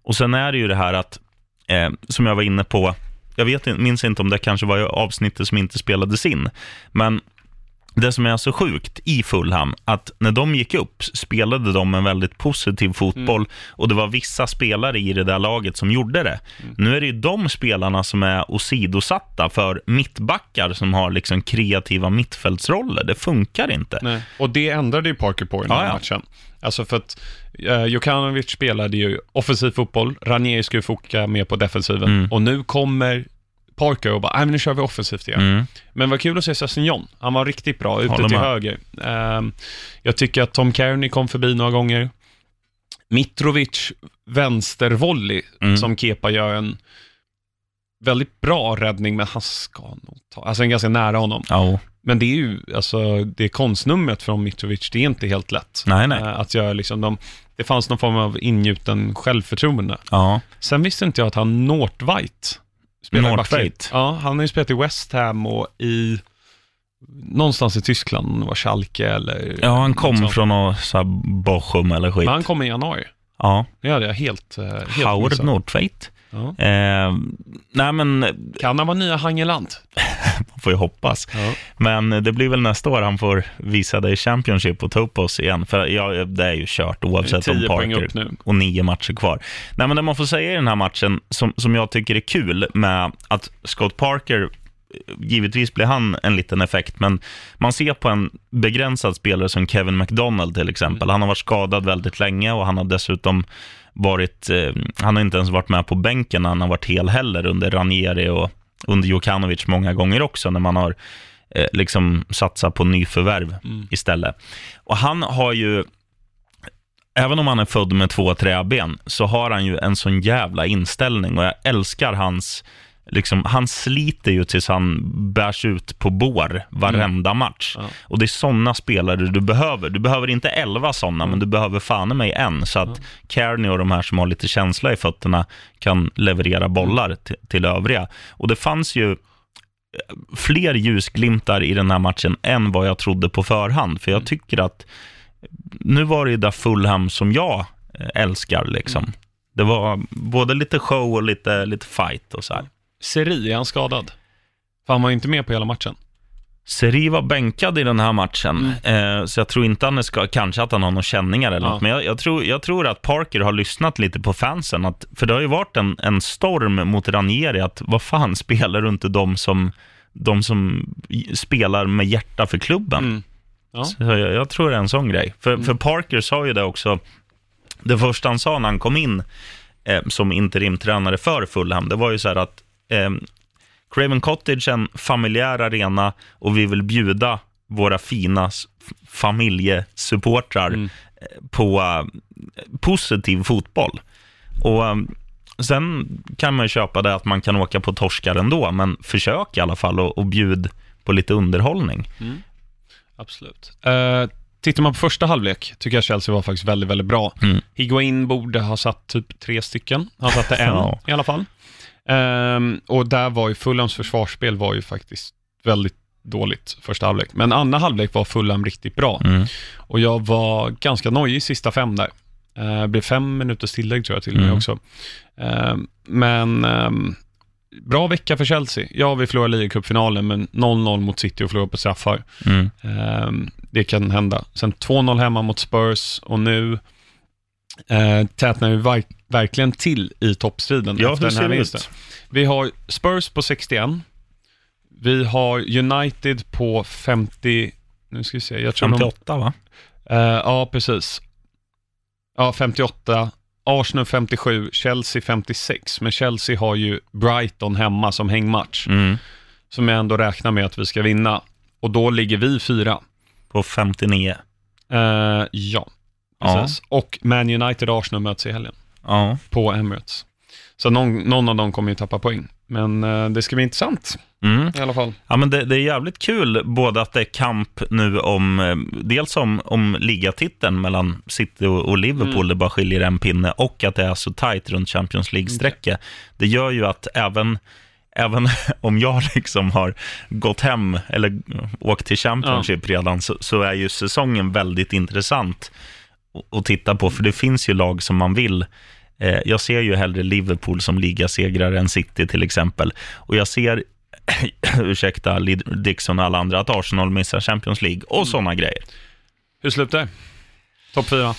Speaker 1: Och sen är det ju det här att, eh, som jag var inne på, jag vet, minns inte om det kanske var avsnittet som inte spelades in, men det som är så sjukt i Fulham, att när de gick upp spelade de en väldigt positiv fotboll och det var vissa spelare i det där laget som gjorde det. Nu är det ju de spelarna som är åsidosatta för mittbackar som har liksom kreativa mittfältsroller. Det funkar inte.
Speaker 2: nej. Och det ändrade ju Parker på i den här
Speaker 1: Ja, ja.
Speaker 2: matchen. Alltså för att uh, Jokanovic spelade ju offensiv fotboll, Ranieri skulle foka mer på defensiven.
Speaker 1: Mm.
Speaker 2: Och nu kommer Parker och bara, nej men nu kör vi offensivt igen.
Speaker 1: Mm.
Speaker 2: Men vad kul att se Sessignon. Han var riktigt bra, ute
Speaker 1: Håller
Speaker 2: till
Speaker 1: med.
Speaker 2: höger. Ehm, jag tycker att Tom Kearney kom förbi några gånger. Mitrovic vänstervolley,
Speaker 1: Mm.
Speaker 2: som Kepa gör en väldigt bra räddning, men han ska nog ta, alltså en ganska nära honom.
Speaker 1: Ja,
Speaker 2: Men det är ju, alltså det konstnumret från Mitrovic, det är inte helt lätt.
Speaker 1: nej, nej.
Speaker 2: Eh, Att göra liksom de, det fanns någon form av ingjuten självförtroende.
Speaker 1: Ja,
Speaker 2: Sen visste inte jag att han Northwaite spelar backlinjen. Ja, han har ju spelat i West Ham och i någonstans i Tyskland, var Schalke eller...
Speaker 1: ja han
Speaker 2: något
Speaker 1: kom från någon så här Bochum eller skit.
Speaker 2: Men han kom i januari.
Speaker 1: Ja,
Speaker 2: Det hade jag helt, eh, helt
Speaker 1: Howard
Speaker 2: missat.
Speaker 1: Nordtveit.
Speaker 2: Ja.
Speaker 1: Eh, nej, men
Speaker 2: Kan han vara nya Hangeland?
Speaker 1: man får ju hoppas.
Speaker 2: Ja.
Speaker 1: Men det blir väl nästa år han får visa det i Championship och ta upp oss igen. För ja, det är ju kört oavsett om Parker och nio matcher kvar. Nej, men det man får säga i den här matchen, som, som jag tycker är kul med att Scott Parker, givetvis blir han en liten effekt, men man ser på en begränsad spelare som Kevin McDonald till exempel. Han har varit skadad väldigt länge och han har dessutom varit, eh, han har inte ens varit med på bänken när han har varit hel heller under Ranieri och under Jokanovic många gånger också, när man har eh, liksom satsat på nyförvärv istället. Och han har ju, även om han är född med två träben, så har han ju en sån jävla inställning och jag älskar hans, liksom, han sliter ju tills han bärs ut på bår varenda match.
Speaker 2: Ja.
Speaker 1: Och det är sådana spelare du behöver. Du behöver inte elva sådana, men du behöver fan i mig en, så att Kearney och de här som har lite känsla i fötterna kan leverera bollar till, till övriga. Och det fanns ju fler ljusglimtar i den här matchen än vad jag trodde på förhand. För jag tycker att nu var det ju där Fulham som jag eh, älskar. Liksom. Det var både lite show och lite, lite fight och så här.
Speaker 2: Seri, är han skadad? För han var ju inte med på hela matchen.
Speaker 1: Seri var bänkad i den här matchen, eh, så jag tror inte han ska, kanske att han har några känningar eller
Speaker 2: Ja.
Speaker 1: något, men jag, jag, tror, jag tror att Parker har lyssnat lite på fansen, att, för det har ju varit en, en storm mot Ranieri, att vad fan spelar du inte de som, de som spelar med hjärta för klubben?
Speaker 2: Mm. Ja.
Speaker 1: Så jag, jag tror det är en sån grej. För, för Parker sa ju det också, det första han sa när han kom in eh, som interimtränare för Fulham, det var ju så här att eh, Craven Cottage är en familjär arena och vi vill bjuda våra fina familjesupportrar eh, på eh, positiv fotboll. Och eh, sen kan man ju köpa det att man kan åka på torskar ändå, men försök i alla fall och, och bjud på lite underhållning.
Speaker 2: Absolut. Uh, tittar man på första halvlek tycker jag Chelsea var faktiskt väldigt, väldigt bra.
Speaker 1: Mm.
Speaker 2: Higuain borde ha satt typ tre stycken. Han satte en
Speaker 1: Ja.
Speaker 2: i alla fall. Ehm, och där var ju Fulhams försvarsspel var ju faktiskt väldigt dåligt första halvlek. Men andra halvlek var Fulham riktigt bra.
Speaker 1: Mm.
Speaker 2: Och jag var ganska nojig i sista fem där. Uh, blev fem minuters tillägg tror jag till och med
Speaker 1: Mm.
Speaker 2: också. Ehm, men ehm, bra vecka för Chelsea. Ja, vi förlorade ligacupfinalen, men 0-0 mot City och förlorade på straffar.
Speaker 1: Mm.
Speaker 2: Ehm, det kan hända. Sen 2-0 hemma mot Spurs och nu uh, tätnar vi verk- verkligen till i toppstriden
Speaker 1: Ja,
Speaker 2: efter den här vinsten. Vi har Spurs på 61. Vi har United på 50, nu ska vi se, jag tror de
Speaker 1: 58 va?
Speaker 2: Eh, ja, precis. Ja, 58. Arsenal 57, Chelsea 56. Men Chelsea har ju Brighton hemma som hängmatch,
Speaker 1: Mm.
Speaker 2: som jag ändå räknar med att vi ska vinna. Och då ligger vi fyra.
Speaker 1: På 59.
Speaker 2: Eh, ja,
Speaker 1: Ja.
Speaker 2: precis. Och Man United och Arsenal möts i helgen
Speaker 1: Ja.
Speaker 2: på Emirates. Så någon, någon av dem kommer ju tappa poäng. Men eh, det ska bli intressant
Speaker 1: Mm.
Speaker 2: i alla fall.
Speaker 1: Ja, men det, det är jävligt kul både att det är kamp nu om, eh, dels om, om ligatiteln mellan City och, och Liverpool,
Speaker 2: Mm.
Speaker 1: det bara skiljer en pinne, och att det är så tajt runt Champions League-strecket. Det gör ju att även, även om jag liksom har gått hem eller åkt till Championship redan, så, så är ju säsongen väldigt intressant att- titta på, för det finns ju lag som man vill Eh, Jag ser ju hellre Liverpool som ligasegrare än City till exempel. Och jag ser, ursäkta Dixon och alla andra, att Arsenal missar Champions League och sådana grejer.
Speaker 2: Hur slutar det? Topp fyra.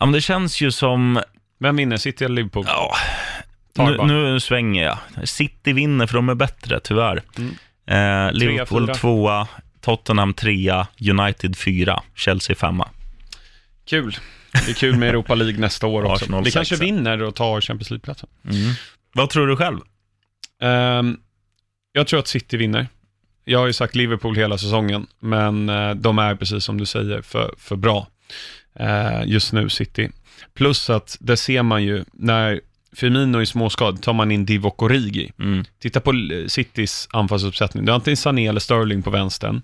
Speaker 1: Ja, men det känns ju som,
Speaker 2: Vem vinner? City eller Liverpool?
Speaker 1: ja, nu, nu svänger jag. City vinner för de är bättre, tyvärr.
Speaker 2: Mm.
Speaker 1: Eh, Liverpool
Speaker 2: fyra.
Speaker 1: tvåa, Tottenham trea, United fyra, Chelsea femma.
Speaker 2: Kul. Det är kul med Europa League nästa år också.
Speaker 1: Arsenal
Speaker 2: Vi kanske vinner och tar Champions League-platsen.
Speaker 1: Vad tror du själv?
Speaker 2: Ehm, jag tror att City vinner. Jag har ju sagt Liverpool hela säsongen, men eh, de är precis som du säger för, för bra eh, just nu, City. Plus att det ser man ju när Firmino är småskad tar man in Divock Origi.
Speaker 1: Mm.
Speaker 2: Titta på Citys anfallsuppsättning. Du har antingen Sané eller Sterling på vänstern.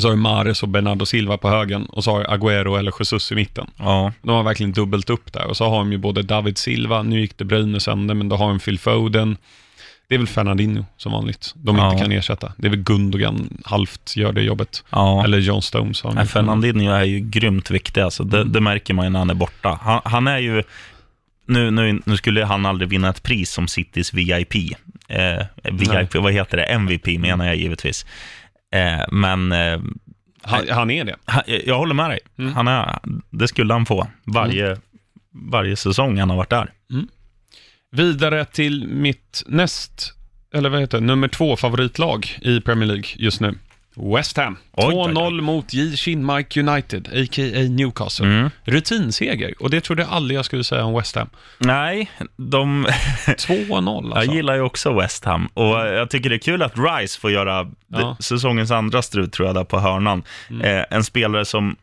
Speaker 2: Så har du Mahrez och Bernardo Silva på högen och så har du Agüero eller Jesus i mitten.
Speaker 1: Ja,
Speaker 2: De har verkligen dubbelt upp där. Och så har de ju både David Silva, nu gick det Bruyne sönder, men då har de Phil Foden. Det är väl Fernandinho som vanligt, de
Speaker 1: Ja.
Speaker 2: inte kan ersätta. Det är väl Gundogan halvt gör det jobbet.
Speaker 1: ja.
Speaker 2: Eller John Stones har
Speaker 1: Nej. Fernandinho är ju grymt viktig, alltså. det,
Speaker 2: Mm.
Speaker 1: det märker man ju när han är borta. Han, han är ju, nu, nu, nu skulle han aldrig vinna ett pris som Citys VIP. Eh, VIP, vad heter det? MVP menar jag givetvis. Eh, men eh,
Speaker 2: Han, han är det.
Speaker 1: han, jag håller med dig.
Speaker 2: Mm.
Speaker 1: Han är, det skulle han få varje, varje säsong han har varit där.
Speaker 2: Vidare till mitt näst, eller vad heter det, nummer två favoritlag i Premier League just nu. West Ham.
Speaker 1: Oj, oj, oj.
Speaker 2: 2-0 mot J. Shinmike United, a.k.a. Newcastle.
Speaker 1: Mm.
Speaker 2: Rutinseger, och det trodde jag aldrig jag skulle säga om West Ham.
Speaker 1: Nej, de,
Speaker 2: 2-0 alltså.
Speaker 1: jag gillar ju också West Ham och jag tycker det är kul att Rice får göra
Speaker 2: Ja. Mm.
Speaker 1: säsongens andra strut tror jag där på hörnan. Eh, en spelare som,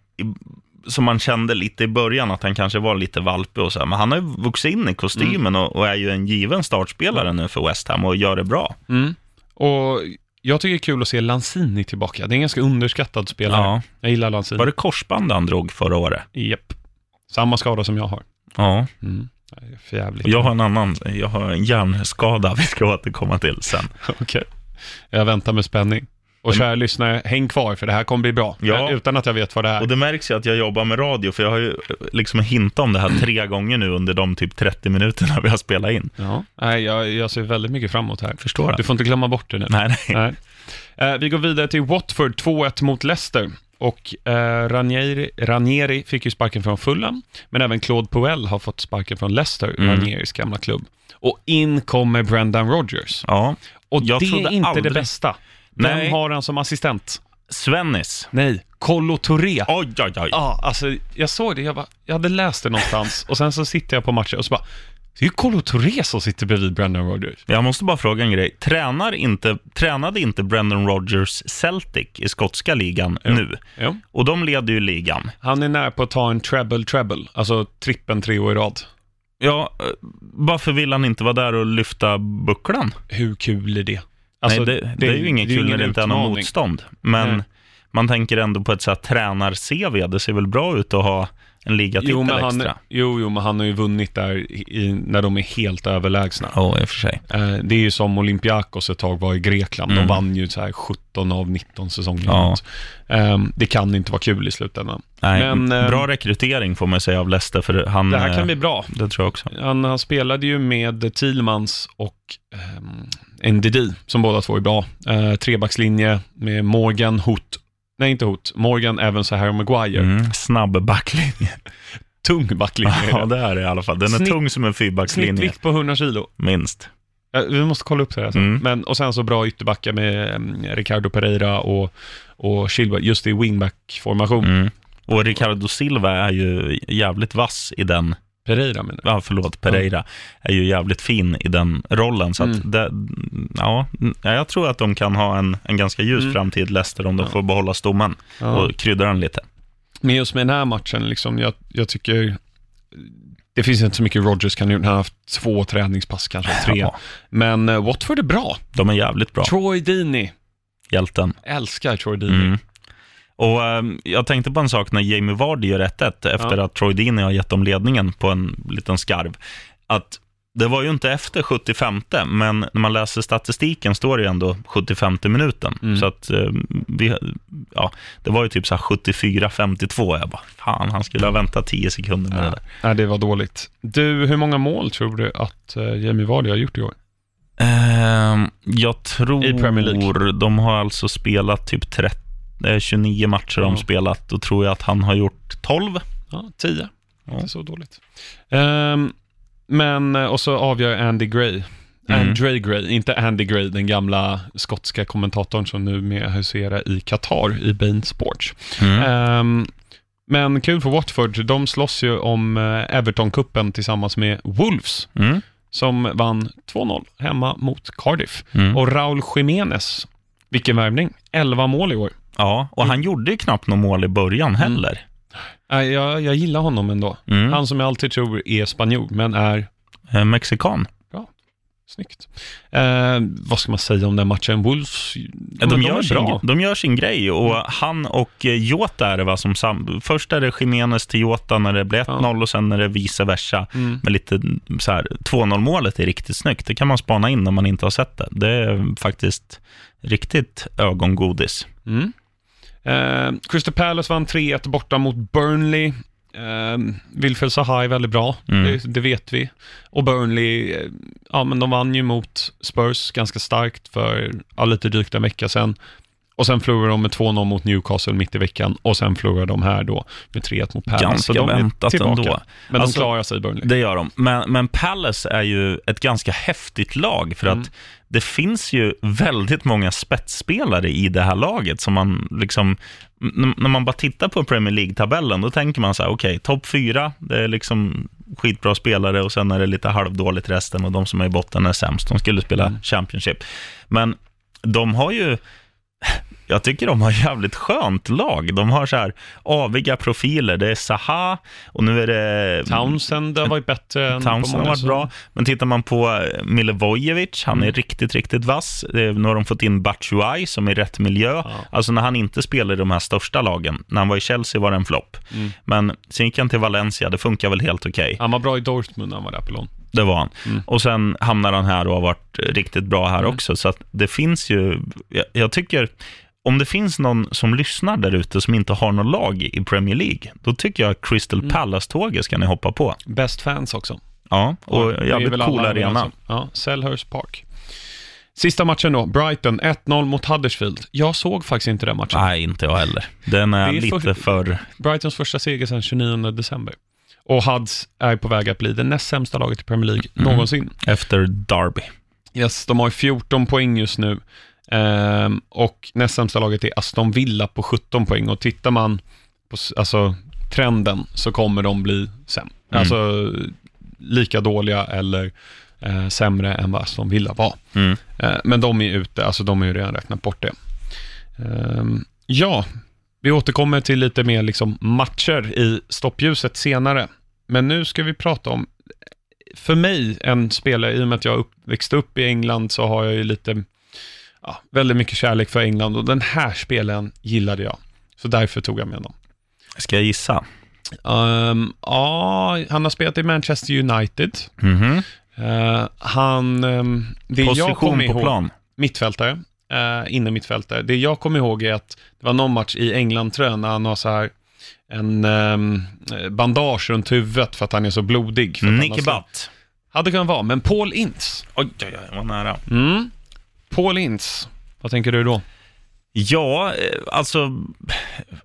Speaker 1: som man kände lite i början att han kanske var lite valpig och så här, men han har ju vuxit in i kostymen
Speaker 2: Mm.
Speaker 1: och, och är ju en given startspelare nu för West Ham och gör det bra.
Speaker 2: Mm. Och jag tycker det är kul att se Lanzini tillbaka. Det är en ganska underskattad spelare.
Speaker 1: Ja.
Speaker 2: Jag gillar Lanzini.
Speaker 1: Var det korsband han drog förra året?
Speaker 2: Japp. Samma skada som jag har.
Speaker 1: Ja,
Speaker 2: Mm. Det är för jävligt.
Speaker 1: och jag har en annan, jag har en hjärnskada vi ska återkomma till sen.
Speaker 2: Okej. Jag väntar med spänning. Och kära lyssnare, häng kvar för det här kommer bli bra.
Speaker 1: Ja.
Speaker 2: Utan att jag vet vad det är.
Speaker 1: Och det märks ju att jag jobbar med radio, för jag har ju liksom hintat om det här tre gånger nu under de typ 30 minuterna vi har spelat in.
Speaker 2: Ja. Nej, jag, jag ser väldigt mycket framåt här.
Speaker 1: Förstår
Speaker 2: Du
Speaker 1: det?
Speaker 2: får inte glömma bort det nu.
Speaker 1: Nej, nej.
Speaker 2: Nej. Eh, vi går vidare till Watford, 2-1 mot Leicester. Och eh, Ranieri, Ranieri fick ju sparken från Fulham, men även Claude Puel har fått sparken från Leicester,
Speaker 1: Mm.
Speaker 2: Ranieris gamla klubb. Och in kommer Brendan Rodgers.
Speaker 1: Ja,
Speaker 2: Och
Speaker 1: Jag
Speaker 2: det är inte
Speaker 1: aldrig-
Speaker 2: det bästa. Vem
Speaker 1: Nej.
Speaker 2: har han som assistent?
Speaker 1: Svennis.
Speaker 2: Nej, Kolo Touré.
Speaker 1: Oj, oj, oj.
Speaker 2: Ja, alltså jag såg det, jag, bara, jag hade läst det någonstans och sen så sitter jag på matchen och så bara, det är ju Kolo Touré som sitter bredvid Brendan Rodgers.
Speaker 1: Jag måste bara fråga en grej. Tränar inte, tränade inte Brendan Rodgers Celtic i skotska ligan nu?
Speaker 2: Ja.
Speaker 1: Och de leder ju ligan.
Speaker 2: Han är nära på att ta en treble treble, alltså trippen tre år i rad.
Speaker 1: Ja, eh, varför vill han inte vara där och lyfta bucklan?
Speaker 2: Hur kul är det? Alltså,
Speaker 1: Nej, det, det, är ju inget kul när det inte är någon motstånd. Men
Speaker 2: Nej.
Speaker 1: man tänker ändå på ett så här tränar-CV. Det ser väl bra ut att ha en ligatitel
Speaker 2: Jo men, han,
Speaker 1: extra.
Speaker 2: jo, jo, men han har ju vunnit där i, när de är helt överlägsna.
Speaker 1: Ja, i och för sig.
Speaker 2: Eh, det är ju som Olympiakos ett tag var i Grekland.
Speaker 1: Mm.
Speaker 2: De vann ju så här 17 av 19 säsonger.
Speaker 1: Ja.
Speaker 2: Eh, det kan inte vara kul i slutändan.
Speaker 1: Nej,
Speaker 2: Men, eh,
Speaker 1: bra rekrytering får man säga av Leicester, för han...
Speaker 2: Det här
Speaker 1: eh,
Speaker 2: kan bli bra.
Speaker 1: Det tror jag också.
Speaker 2: Han, han spelade ju med Thielmans och NDD, som båda två är bra. Uh, trebackslinje med Morgan, Hot, nej inte Hot, Morgan, Evans och Harry Maguire.
Speaker 1: Mm, snabb backlinje.
Speaker 2: Tung backlinje. är
Speaker 1: Ja,
Speaker 2: det.
Speaker 1: det är det i alla fall. Den är
Speaker 2: Snitt-
Speaker 1: tung som en fyrbackslinje,
Speaker 2: Snittvikt på 100 kilo.
Speaker 1: minst.
Speaker 2: Vi måste kolla upp det här sen.
Speaker 1: Mm.
Speaker 2: Men, och sen så bra ytterbackar med um, Ricardo Pereira och, och Silva, just i wingback-formation.
Speaker 1: Mm. Och Ricardo Silva är ju jävligt vass i den
Speaker 2: Pereira menar du?
Speaker 1: ja, förlåt, Pereira, är ju jävligt fin i den rollen. Så
Speaker 2: Mm.
Speaker 1: det, ja, jag tror att de kan ha en, en ganska ljus
Speaker 2: Mm.
Speaker 1: framtid, Leicester, om de
Speaker 2: Ja.
Speaker 1: får behålla stommen
Speaker 2: Ja.
Speaker 1: och krydda den lite.
Speaker 2: Men just med den här matchen, liksom, jag, jag tycker det finns inte så mycket Rogers kan. Han har haft två träningspass, kanske tre.
Speaker 1: Ja,
Speaker 2: Men uh, Watford är bra.
Speaker 1: de är jävligt bra,
Speaker 2: Troy Deeney,
Speaker 1: hjälten.
Speaker 2: älskar Troy Deeney.
Speaker 1: Mm. Och ehm, Jag tänkte på en sak när Jamie Vardy gör 1-1 efter
Speaker 2: Ja.
Speaker 1: att Troy Deeney har gett dem ledningen på en liten skarv. Att det var ju inte efter 75, men när man läser statistiken står det ju ändå 75 minuten.
Speaker 2: Mm.
Speaker 1: Så att ehm, vi, ja, det var ju typ så här 74-52. Jag bara, fan, han skulle ha väntat 10 sekunder med det
Speaker 2: Ja.
Speaker 1: där.
Speaker 2: Nej, det var dåligt. Du, hur många mål tror du att uh, Jamie Vardy har gjort i år?
Speaker 1: Ehm, jag tror
Speaker 2: I Premier League.
Speaker 1: de har alltså spelat typ 30, eh, 29 matcher de
Speaker 2: Ja.
Speaker 1: spelat. Då tror jag att han har gjort 12.
Speaker 2: Ja, tio.
Speaker 1: Ja.
Speaker 2: Inte så dåligt. Ehm, men, eh, och så avgör Andy Gray.
Speaker 1: Mm.
Speaker 2: Andre Gray, inte Andy Gray, den gamla skotska kommentatorn som nu med huserar i Qatar i Bein Sports.
Speaker 1: Mm.
Speaker 2: Ehm, men kul för Watford, de slåss ju om eh, Everton-cupen tillsammans med Wolves,
Speaker 1: Mm.
Speaker 2: som vann 2-0 hemma mot Cardiff.
Speaker 1: Mm.
Speaker 2: Och Raul Jiménez, vilken värvning, 11 mål i år.
Speaker 1: Ja, och han gjorde ju knappt något mål i början heller.
Speaker 2: Nej, jag, jag gillar honom ändå.
Speaker 1: Mm.
Speaker 2: Han som jag alltid tror är spanjor, men är
Speaker 1: Eh, Mexikan.
Speaker 2: Snyggt. Eh, vad ska man säga om den matchen? Wolves,
Speaker 1: Ja, de,
Speaker 2: är
Speaker 1: gör sin,
Speaker 2: bra.
Speaker 1: de gör sin grej och han och eh, Jota är det va, som sam, Först är det Jiménez till Jota när det blir 1-0 och sen är det vice versa.
Speaker 2: Mm.
Speaker 1: Med lite så här, 2-0 målet är riktigt snyggt. Det kan man spana in om man inte har sett det. Det är faktiskt riktigt ögongodis.
Speaker 2: Mm. Eh, Crystal Palace vann 3-1 borta mot Burnley. Eh, Wilfred Zaha är väldigt bra,
Speaker 1: Mm.
Speaker 2: det, det vet vi. Och Burnley, eh, ja men de vann ju mot Spurs ganska starkt för ja, lite drygt en vecka sedan. Och sen förlorade de med 2-0 mot Newcastle mitt i veckan och sen förlorade de här då med 3-1 mot Palace.
Speaker 1: Ganska
Speaker 2: Så de är
Speaker 1: väntat
Speaker 2: tillbaka.
Speaker 1: ändå.
Speaker 2: Men
Speaker 1: Alltså,
Speaker 2: de klarar sig Burnley.
Speaker 1: Det gör de. Men, men Palace är ju ett ganska häftigt lag för
Speaker 2: Mm.
Speaker 1: att det finns ju väldigt många spetsspelare i det här laget som man liksom, när man bara tittar på Premier League-tabellen, då tänker man så här, okej, topp fyra, det är liksom skitbra spelare och sen är det lite halvdåligt resten och de som är i botten är sämst. De skulle spela
Speaker 2: Mm.
Speaker 1: Championship. Men de har ju, jag tycker de har jävligt skönt lag. De har så här aviga profiler. Det är Zaha och nu är det
Speaker 2: Townsend har varit bättre än
Speaker 1: Townsend har varit bra, men tittar man på eh, Milivojevic, han är
Speaker 2: Mm.
Speaker 1: riktigt, riktigt vass. Är- Nu har de fått in Batshuayi som är i rätt miljö.
Speaker 2: Ja.
Speaker 1: Alltså när han inte spelar i de här största lagen. När han var i Chelsea var det en flopp.
Speaker 2: Mm.
Speaker 1: Men sen gick han till Valencia, det funkar väl helt okej.
Speaker 2: Han var bra i Dortmund när han var där på lån.
Speaker 1: Det var han.
Speaker 2: Mm.
Speaker 1: Och sen hamnar han här och har varit riktigt bra här
Speaker 2: Mm.
Speaker 1: också. Så det finns ju, jag, jag tycker, om det finns någon som lyssnar där ute som inte har något lag i Premier League, då tycker jag Crystal
Speaker 2: Mm.
Speaker 1: Palace-tåget ska ni hoppa på.
Speaker 2: Best fans också.
Speaker 1: Ja, och jävligt cool arena.
Speaker 2: om. Ja, Selhurst Park. Sista matchen då, Brighton 1-0 mot Huddersfield. Jag såg faktiskt inte den matchen.
Speaker 1: Nej, inte jag heller. Den är,
Speaker 2: är
Speaker 1: lite
Speaker 2: för-
Speaker 1: för...
Speaker 2: Brightons första seger sedan 29 december. Och Huds är på väg att bli det näst sämsta laget i Premier League
Speaker 1: Mm.
Speaker 2: någonsin.
Speaker 1: efter Derby.
Speaker 2: Yes, de har ju 14 poäng just nu. Ehm, och näst sämsta laget är Aston Villa på 17 poäng. Och tittar man på alltså, trenden så kommer de bli sämre.
Speaker 1: Mm.
Speaker 2: Alltså lika dåliga eller eh, sämre än vad Aston Villa var.
Speaker 1: Mm.
Speaker 2: Eh, Men de är ute, alltså de har ju redan räknat bort det. Ehm, Ja, vi återkommer till lite mer liksom matcher i stoppljuset senare. Men nu ska vi prata om, för mig, en spelare, i och med att jag upp, växte upp i England så har jag ju lite, ja, väldigt mycket kärlek för England och den här spelen gillade jag. Så därför tog jag med honom.
Speaker 1: Ska jag gissa?
Speaker 2: Ehm, ja, han har spelat i Manchester United.
Speaker 1: Mhm.
Speaker 2: Eh, han, um, det jag
Speaker 1: Position
Speaker 2: kommer
Speaker 1: på
Speaker 2: ihåg,
Speaker 1: plan.
Speaker 2: mittfältare, uh, inne mittfältare. Det jag kommer ihåg är att det var någon match i England tror jag, när han har så här en ehm, bandage runt huvudet för att han är så blodig.
Speaker 1: Nicky Butt.
Speaker 2: Hade kunnat vara, men Paul Ince.
Speaker 1: Oj, oj, oj, vad nära.
Speaker 2: Mm. Paul Ince, vad tänker du då?
Speaker 1: Ja, eh, alltså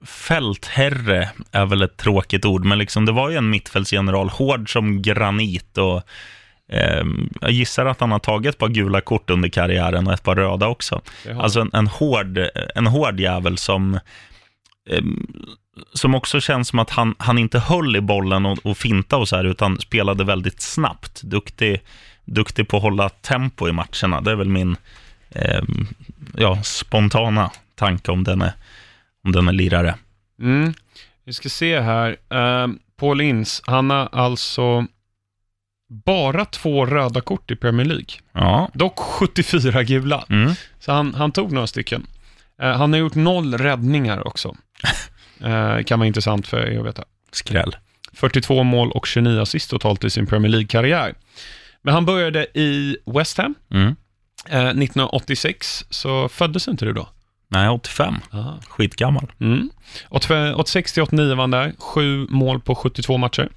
Speaker 1: fältherre är väl ett tråkigt ord, men liksom, det var ju en mittfältsgeneral, hård som granit och eh, jag gissar att han har tagit ett par gula kort under karriären och ett par röda också. Alltså en, en, hård, en hård jävel som, eh, som också känns som att han, han inte höll i bollen och, och finta och så här, utan spelade väldigt snabbt. Duktig, duktig på att hålla tempo i matcherna. Det är väl min eh, ja, spontana tanke om den är, om den är lirare.
Speaker 2: Mm. Vi ska se här. Uh, Paul Ince, han har alltså bara två röda kort i Premier League.
Speaker 1: Ja.
Speaker 2: Dock 74 gula.
Speaker 1: Mm.
Speaker 2: Så han, han tog några stycken. Uh, han har gjort noll räddningar också. Uh, kan vara intressant för er att veta.
Speaker 1: Skräll.
Speaker 2: 42 mål och 29 assist totalt i sin Premier League-karriär. Men han började i West Ham.
Speaker 1: Mm.
Speaker 2: Eh, 1986 så föddes inte du då?
Speaker 1: Nej, 85.
Speaker 2: Aha.
Speaker 1: Skitgammal.
Speaker 2: Mm. 86 till 89 var han där, sju mål på 72 matcher.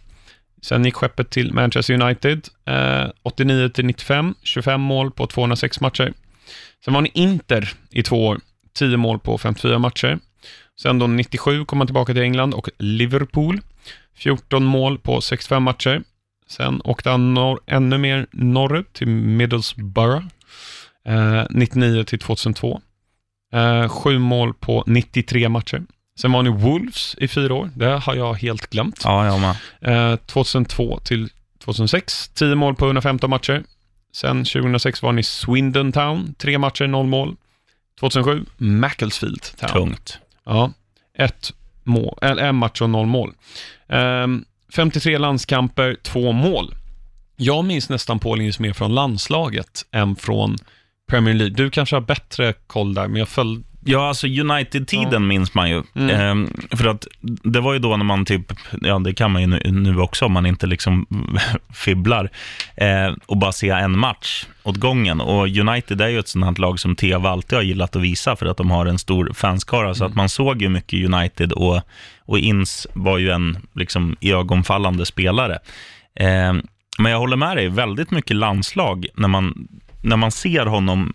Speaker 2: Sen gick skeppet till Manchester United, eh, 89 till 95, 25 mål på 206 matcher. Sen var han i Inter i två år, 10 mål på 54 matcher. Sen då 97 kom han tillbaka till England och Liverpool, 14 mål på 65 matcher. Sen åkte han norr, ännu mer norrut till Middlesbrough, eh, 99 till 2002. Eh, sju mål på 93 matcher. Sen var han i Wolves i fyra år. Det har jag helt glömt.
Speaker 1: Ja, jag med.
Speaker 2: Eh, 2002 till 2006. 10 mål på 115 matcher. Sen 2006 var han i Swindon Town. Tre matcher, noll mål. 2007, Macclesfield Town.
Speaker 1: Tungt.
Speaker 2: Ja, ett mål, eller en match och noll mål. Ehm, 53 landskamper, två mål. Jag minns nästan Paul Ince mer från landslaget än från Premier League. Du kanske har bättre koll där, men jag följde...
Speaker 1: Ja, alltså United-tiden
Speaker 2: Ja.
Speaker 1: minns man ju.
Speaker 2: Mm.
Speaker 1: Ehm, för att det var ju då när man typ, ja det kan man ju nu, nu också om man inte liksom fibblar, eh, och bara se en match åt gången. Och United är ju ett sånt här lag som TV alltid har gillat att visa för att de har en stor fanskara. Så att man såg ju mycket United och, och Ins var ju en liksom ögonfallande spelare. Eh, men jag håller med dig, väldigt mycket landslag när man, när man ser honom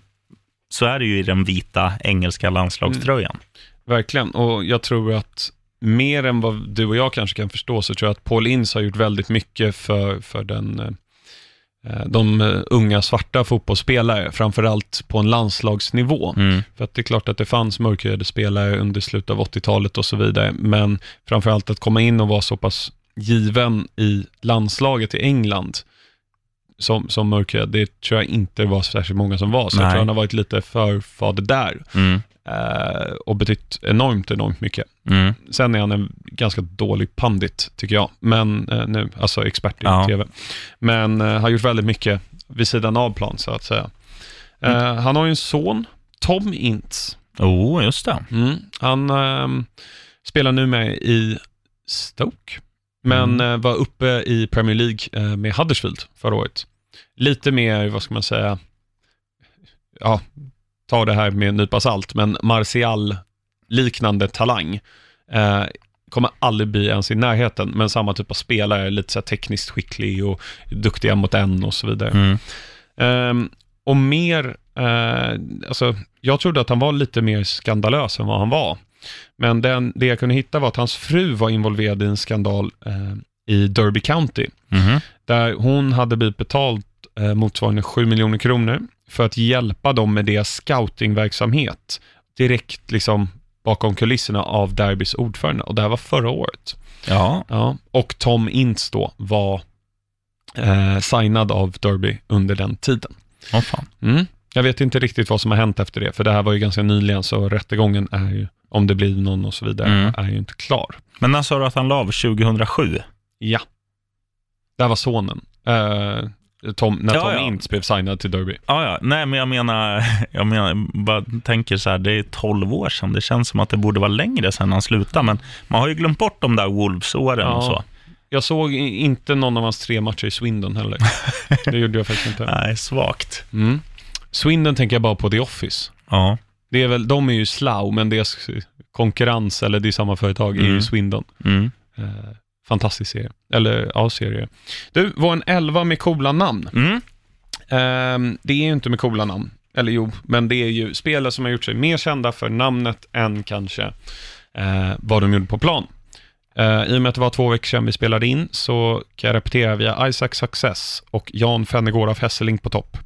Speaker 1: så är det ju i den vita engelska landslagströjan.
Speaker 2: Verkligen, och jag tror att mer än vad du och jag kanske kan förstå så tror jag att Paul Ince har gjort väldigt mycket för, för den, eh, de eh, unga svarta fotbollsspelare, framförallt på en landslagsnivå.
Speaker 1: Mm.
Speaker 2: För att det är klart att det fanns mörkhyade spelare under slutet av 80-talet och så vidare, men framförallt att komma in och vara så pass given i landslaget i England som, som mörkhyad, det tror jag inte var särskilt många som var, så jag
Speaker 1: Nej.
Speaker 2: tror han har varit lite förfader där
Speaker 1: Mm.
Speaker 2: eh, och betytt enormt, enormt mycket.
Speaker 1: Mm.
Speaker 2: Sen är han en ganska dålig pandit, tycker jag, men eh, nu, alltså expert i
Speaker 1: Ja.
Speaker 2: tv. Men eh, har gjort väldigt mycket vid sidan av plan, så att säga. Eh,
Speaker 1: Mm.
Speaker 2: Han har ju en son, Tom Ince.
Speaker 1: Oh, just det.
Speaker 2: Mm. Han ehm, spelar nu med i Stoke, men
Speaker 1: Mm.
Speaker 2: eh, var uppe i Premier League eh, med Huddersfield förra året. Lite mer, vad ska man säga, ja, ta det här med en nypa salt, men Martial-liknande talang. Eh, kommer aldrig bli ens i närheten, men samma typ av spelare, lite så här tekniskt skicklig och duktig en mot en och så vidare.
Speaker 1: Mm.
Speaker 2: Ehm, och mer, eh, alltså, jag trodde att han var lite mer skandalös än vad han var. Men den, det jag kunde hitta var att hans fru var involverad i en skandal eh, i Derby County,
Speaker 1: Mhm.
Speaker 2: där hon hade blivit betalt eh, motsvarande 7 miljoner kronor för att hjälpa dem med deras scoutingverksamhet direkt liksom bakom kulisserna av Derbys ordförande. Och det här var förra året.
Speaker 1: Ja,
Speaker 2: Ja, och Tom Ince då var eh, signad av Derby under den tiden.
Speaker 1: oh, fan.
Speaker 2: Mm. Jag vet inte riktigt vad som har hänt efter det, för det här var ju ganska nyligen, så rättegången är ju, om det blir någon och så vidare,
Speaker 1: Mm.
Speaker 2: är ju inte klar.
Speaker 1: Men när sa du att han la av? 2007?
Speaker 2: Ja. Det här var sonen. Eh, Tom, när
Speaker 1: Ja,
Speaker 2: Tom
Speaker 1: ja.
Speaker 2: Ince blev signad till Derby.
Speaker 1: Ja, ja. Nej, men jag menar, jag menar, bara tänker så här, det är 12 år sedan. Det känns som att det borde vara längre sedan han slutade, men man har ju glömt bort de där Wolves-åren och så.
Speaker 2: Jag såg inte någon av hans tre matcher i Swindon heller. Det gjorde jag faktiskt inte.
Speaker 1: Nej, svagt.
Speaker 2: Mm. Swindon tänker jag bara på The Office.
Speaker 1: Ja.
Speaker 2: Det är väl, de är ju Slough, men deras konkurrens, eller det är samma företag, är ju
Speaker 1: Mm.
Speaker 2: Swindon.
Speaker 1: Mm.
Speaker 2: Eh, fantastisk serie. Eller ja, serie. Du, var en elva med coola namn.
Speaker 1: Mm.
Speaker 2: Ehm, det är ju inte med coola namn. Eller jo, men det är ju spelare som har gjort sig mer kända för namnet än kanske eh, vad de gjorde på plan. Eh, I och med att det var två veckor sedan vi spelade in så kan jag repetera via Isaac Success och Jan Fennegård av Hesseling på topp.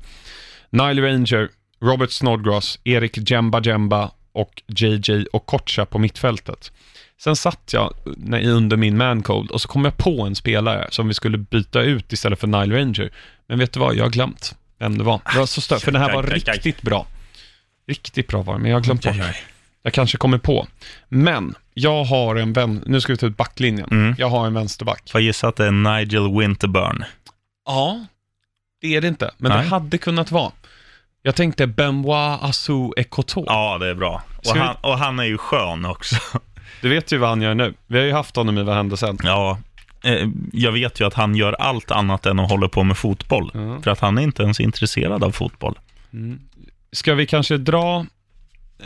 Speaker 2: Nile Ranger, Robert Snodgrass, Erik Jemba Jemba och JJ Okocha på mittfältet. Sen satt jag under min mancold och så kom jag på en spelare som vi skulle byta ut istället för Nile Ranger. Men vet du vad, jag har glömt vem det var. Det var så stört, för den här var riktigt bra. Riktigt bra var det, men jag har glömt bort. Jag kanske kommer på. Men jag har en vän, nu ska vi ta ut backlinjen.
Speaker 1: Mm.
Speaker 2: Jag har en vänsterback.
Speaker 1: Får jag gissa att det är Nigel Winterburn.
Speaker 2: Ja, det är det inte, men
Speaker 1: Nej.
Speaker 2: det hade kunnat vara. Jag tänkte Benoit Assou Ekoto.
Speaker 1: Ja, det är bra. Och han, och han är ju skön också.
Speaker 2: Du vet ju vad han gör nu. Vi har ju haft honom i Vad hände sen?
Speaker 1: Ja, eh, jag vet ju att han gör allt annat än att hålla på med fotboll.
Speaker 2: Ja.
Speaker 1: För att han är inte ens intresserad av fotboll.
Speaker 2: Ska vi kanske dra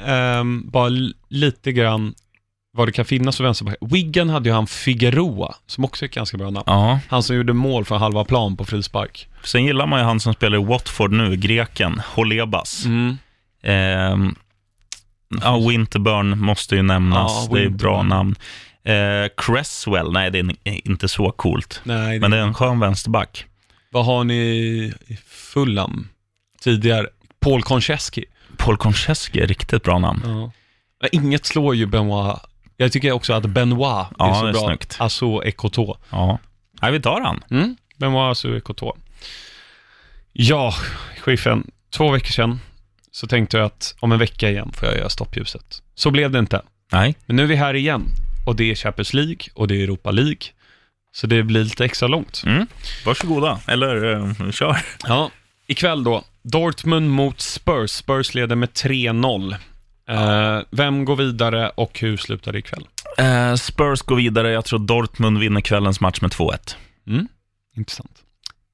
Speaker 2: ehm, bara lite grann vad det kan finnas för vänsterback? Wiggen hade ju han Figueroa, som också är ett ganska bra namn.
Speaker 1: Ja,
Speaker 2: Han som gjorde mål för halva plan på frispark.
Speaker 1: sen gillar man ju han som spelar i Watford nu, greken, Holebas.
Speaker 2: Mm.
Speaker 1: Ehm, ja, Winterburn måste ju nämnas.
Speaker 2: Ja,
Speaker 1: det är ett bra namn. Eh, Cresswell, nej det är inte så coolt.
Speaker 2: Nej,
Speaker 1: Men det är en skön vänsterback.
Speaker 2: vad har ni i Fulham tidigare? Paul Konchesky.
Speaker 1: Paul Konchesky är riktigt bra namn.
Speaker 2: Ja. Inget slår ju Benoit. Jag tycker också att Benoit är så
Speaker 1: det är
Speaker 2: bra.
Speaker 1: snyggt.
Speaker 2: Ekoto.
Speaker 1: Ja. Nej, vi tar han.
Speaker 2: Mm. Benoit Assou Ekoto. Ja, chefen. Två veckor sedan så tänkte jag att om en vecka igen får jag göra stoppljuset. Så blev det inte.
Speaker 1: Nej.
Speaker 2: Men nu är vi här igen. Och det är Champions League och det är Europa League. Så det blir lite extra långt.
Speaker 1: Mm. Varsågoda. Eller, eh, kör.
Speaker 2: Ja, ikväll då. Dortmund mot Spurs. Spurs leder med 3-0. Eh, vem går vidare och hur slutar det ikväll?
Speaker 1: Eh, Spurs går vidare. Jag tror Dortmund vinner kvällens match med 2-1.
Speaker 2: Mm, intressant.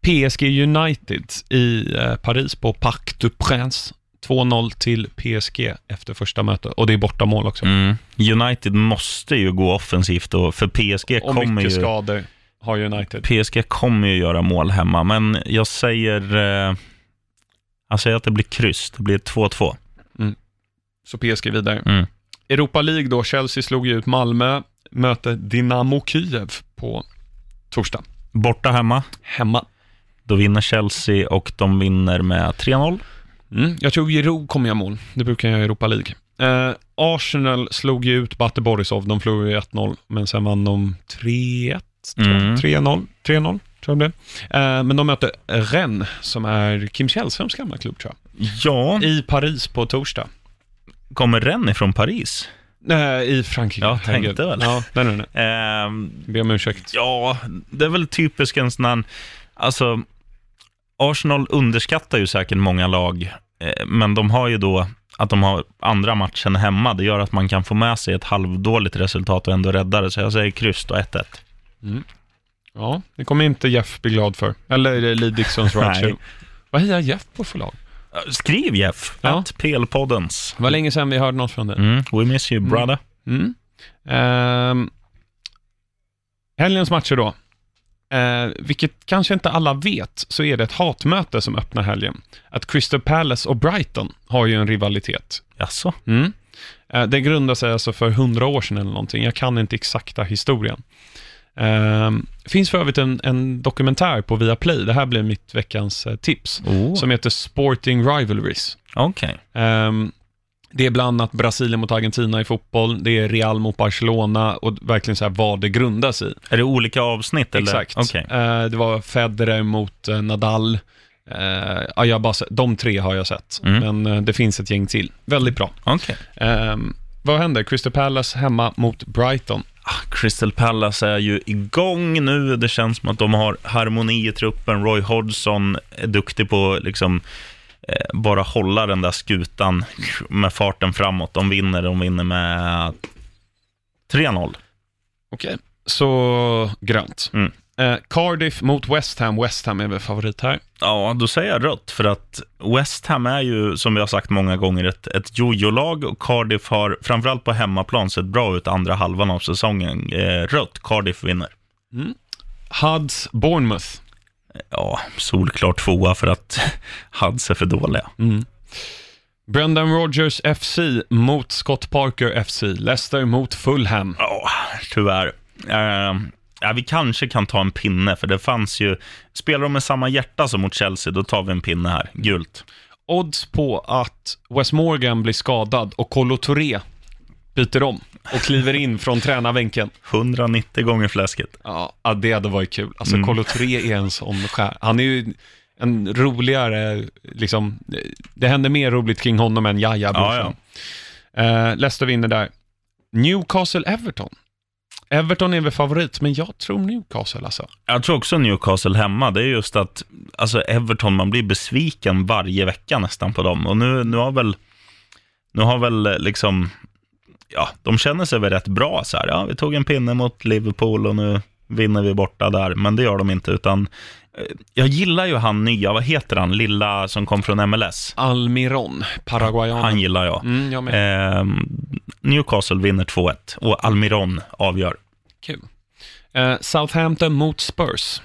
Speaker 2: PSG United i eh, Paris på Parc du Prince. 2-0 till PSG efter första mötet. Och det är bortamål också.
Speaker 1: Mm. United måste ju gå offensivt då, för PSG
Speaker 2: och
Speaker 1: kommer
Speaker 2: mycket
Speaker 1: ju...
Speaker 2: skador har United.
Speaker 1: PSG kommer ju göra mål hemma, men jag säger... Eh, jag säger att det blir kryss. Det blir 2-2.
Speaker 2: Så PSG vidare.
Speaker 1: Mm.
Speaker 2: Europa League då. Chelsea slog ju ut Malmö. Möter Dynamo Kiev på torsdag.
Speaker 1: Borta hemma,
Speaker 2: Hemma.
Speaker 1: då vinner Chelsea och de vinner med 3-0.
Speaker 2: Mm, jag tror Giroud kommer göra mål. Det brukar jag göra i Europa League. Eh, Arsenal slog ju ut Bate Borisov. De förlorade ju 1-0, men sen vann de 3-1. tror jag.
Speaker 1: Mm.
Speaker 2: 3-0, 3-0 tror jag det. Eh, men de möter Rennes, som är Kim Källströms gamla klubb tror
Speaker 1: Ja,
Speaker 2: jag. I Paris på torsdag.
Speaker 1: Kommer Rennes ifrån Paris?
Speaker 2: Nej, i Frankrike.
Speaker 1: Ja,
Speaker 2: herregud.
Speaker 1: tänkte väl.
Speaker 2: Ja, nej, nej, nej.
Speaker 1: Ehm,
Speaker 2: Be om ursäkt.
Speaker 1: Ja, det är väl typiskt en sån här, alltså Arsenal underskattar ju säkert många lag, eh, men de har ju då att de har andra matchen hemma. Det gör att man kan få med sig ett halvdåligt resultat och ändå rädda det. Så jag säger kryss då, 1-1.
Speaker 2: Ja, det kommer inte Jeff bli glad för. Eller Lee. Right Show. Vad hejar Jeff på för lag?
Speaker 1: Skriv Jeff,
Speaker 2: Ja.
Speaker 1: att PL-poddens.
Speaker 2: Det var länge sedan vi hörde något från det.
Speaker 1: Mm, we miss you brother.
Speaker 2: Mm. Ehm, helgens matcher då. Eh, vilket kanske inte alla vet, så är det ett hatmöte som öppnar helgen. Att Crystal Palace och Brighton har ju en rivalitet.
Speaker 1: Jaså?
Speaker 2: Mm. Eh, det grundar sig alltså för hundra år sedan eller någonting. Jag kan inte exakta historien. Ehm, finns för övrigt en, en dokumentär på Viaplay, det här blir mitt veckans eh, tips,
Speaker 1: Oh.
Speaker 2: som heter Sporting Rivalries.
Speaker 1: Okej.
Speaker 2: Ehm, det är bland annat Brasilien mot Argentina i fotboll, det är Real mot Barcelona och verkligen så här vad det grundas i.
Speaker 1: Är det olika avsnitt? Eller?
Speaker 2: Exakt.
Speaker 1: Okej.
Speaker 2: Eh, det var Federer mot eh, Nadal. Eh, ja, jag bara de tre har jag sett,
Speaker 1: Mm.
Speaker 2: men eh, det finns ett gäng till. Väldigt bra.
Speaker 1: Okej.
Speaker 2: Ehm, vad händer? Crystal Palace hemma mot Brighton.
Speaker 1: Ah, Crystal Palace är ju igång nu. Det känns som att de har harmoni i truppen. Roy Hodgson är duktig på liksom, eh, bara hålla den där skutan med farten framåt. De vinner, de vinner med 3-0.
Speaker 2: Okej. Så grönt.
Speaker 1: Mm.
Speaker 2: Eh, Cardiff mot West Ham. West Ham är väl favorit här.
Speaker 1: Ja, då säger jag rött, för att West Ham är ju, som vi har sagt många gånger, ett, ett jojo-lag och Cardiff har, framförallt på hemmaplan, sett bra ut andra halvan av säsongen. Eh, rött, Cardiff vinner.
Speaker 2: Huds Bournemouth.
Speaker 1: Ja, solklart tvåa för att Huds är för dåliga.
Speaker 2: Brendan Rodgers FC mot Scott Parker FC. Leicester mot Fulham.
Speaker 1: Ja, tyvärr. Eh, ja, vi kanske kan ta en pinne, för det fanns ju... Spelar de med samma hjärta som mot Chelsea, då tar vi en pinne här. Gult.
Speaker 2: Odds på att Wes Morgan blir skadad och Kolo Touré byter om och kliver in från tränarbänken.
Speaker 1: 190 gånger fläsket.
Speaker 2: Ja, det hade varit kul. Alltså,
Speaker 1: Mm.
Speaker 2: Kolo Touré är en sån skär. Han är ju en roligare, liksom, det händer mer roligt kring honom än Jaja
Speaker 1: Ja, ja.
Speaker 2: Eh, Leicester vinner där. Newcastle-Everton. Everton är väl favorit, men jag tror Newcastle alltså.
Speaker 1: Jag tror också Newcastle hemma. Det är just att alltså Everton, man blir besviken varje vecka nästan på dem. Och nu, nu har väl, nu har väl eh, liksom, ja, de känner sig väl rätt bra så här. Ja, vi tog en pinne mot Liverpool och nu vinner vi borta där. Men det gör de inte, utan jag gillar ju han nya, vad heter han, lilla som kom från MLS.
Speaker 2: Almiron, Paraguayanen.
Speaker 1: Han gillar jag.
Speaker 2: Mm, jag.
Speaker 1: Eh, Newcastle vinner 2-1 och Almiron avgör.
Speaker 2: Kul. Eh, Southampton mot Spurs.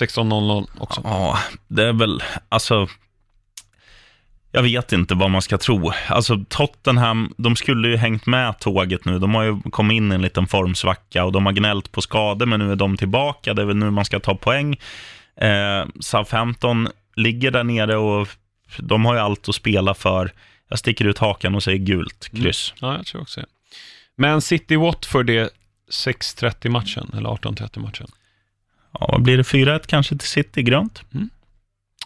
Speaker 2: 16.00 också.
Speaker 1: Ja, det är väl, alltså, jag vet inte vad man ska tro. Alltså Tottenham, de skulle ju hängt med tåget nu. De har ju kommit in i en liten formsvacka och de har gnällt på skador, men nu är de tillbaka. Det är väl nu man ska ta poäng. Eh, Southampton ligger där nere och de har ju allt att spela för. Jag sticker ut hakan och säger gult, kryss.
Speaker 2: Ja, jag tror också det. Men City-Watford är 6.30 matchen, eller 18.30 matchen.
Speaker 1: Ja, vad blir det 4-1 kanske till City, grönt?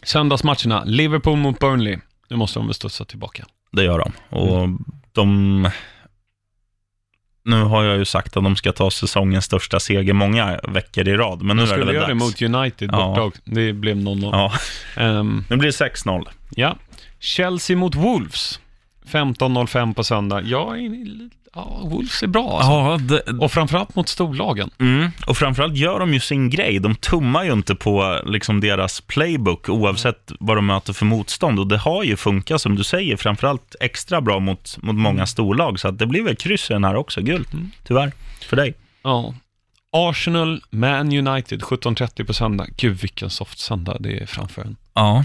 Speaker 2: Söndagsmatcherna, Liverpool mot Burnley. Nu måste de väl studsa tillbaka.
Speaker 1: Det gör de. Och de... Nu har jag ju sagt att de ska ta säsongens största seger många veckor i rad, men nu
Speaker 2: De
Speaker 1: är det
Speaker 2: skulle
Speaker 1: väl
Speaker 2: göra det mot United
Speaker 1: Ja.
Speaker 2: borta. Det blev 0-0.
Speaker 1: Ja,
Speaker 2: Ehm,
Speaker 1: nu blir det 6-0.
Speaker 2: ja. Chelsea mot Wolves. 15.05 på söndag. Ja, är- ja Wolves är bra alltså.
Speaker 1: Ja, det,
Speaker 2: Och framförallt mot storlagen.
Speaker 1: mm, och framförallt gör de ju sin grej. De tummar ju inte på liksom, deras playbook oavsett vad de möter för motstånd. Och det har ju funkat, som du säger, framförallt extra bra mot, mot många storlag. Så att det blir väl kryss i den här också. Gult, tyvärr, för dig.
Speaker 2: Ja. Arsenal, Man United, 17.30 på söndag. Gud, vilken soft söndag det är framför en.
Speaker 1: Ja,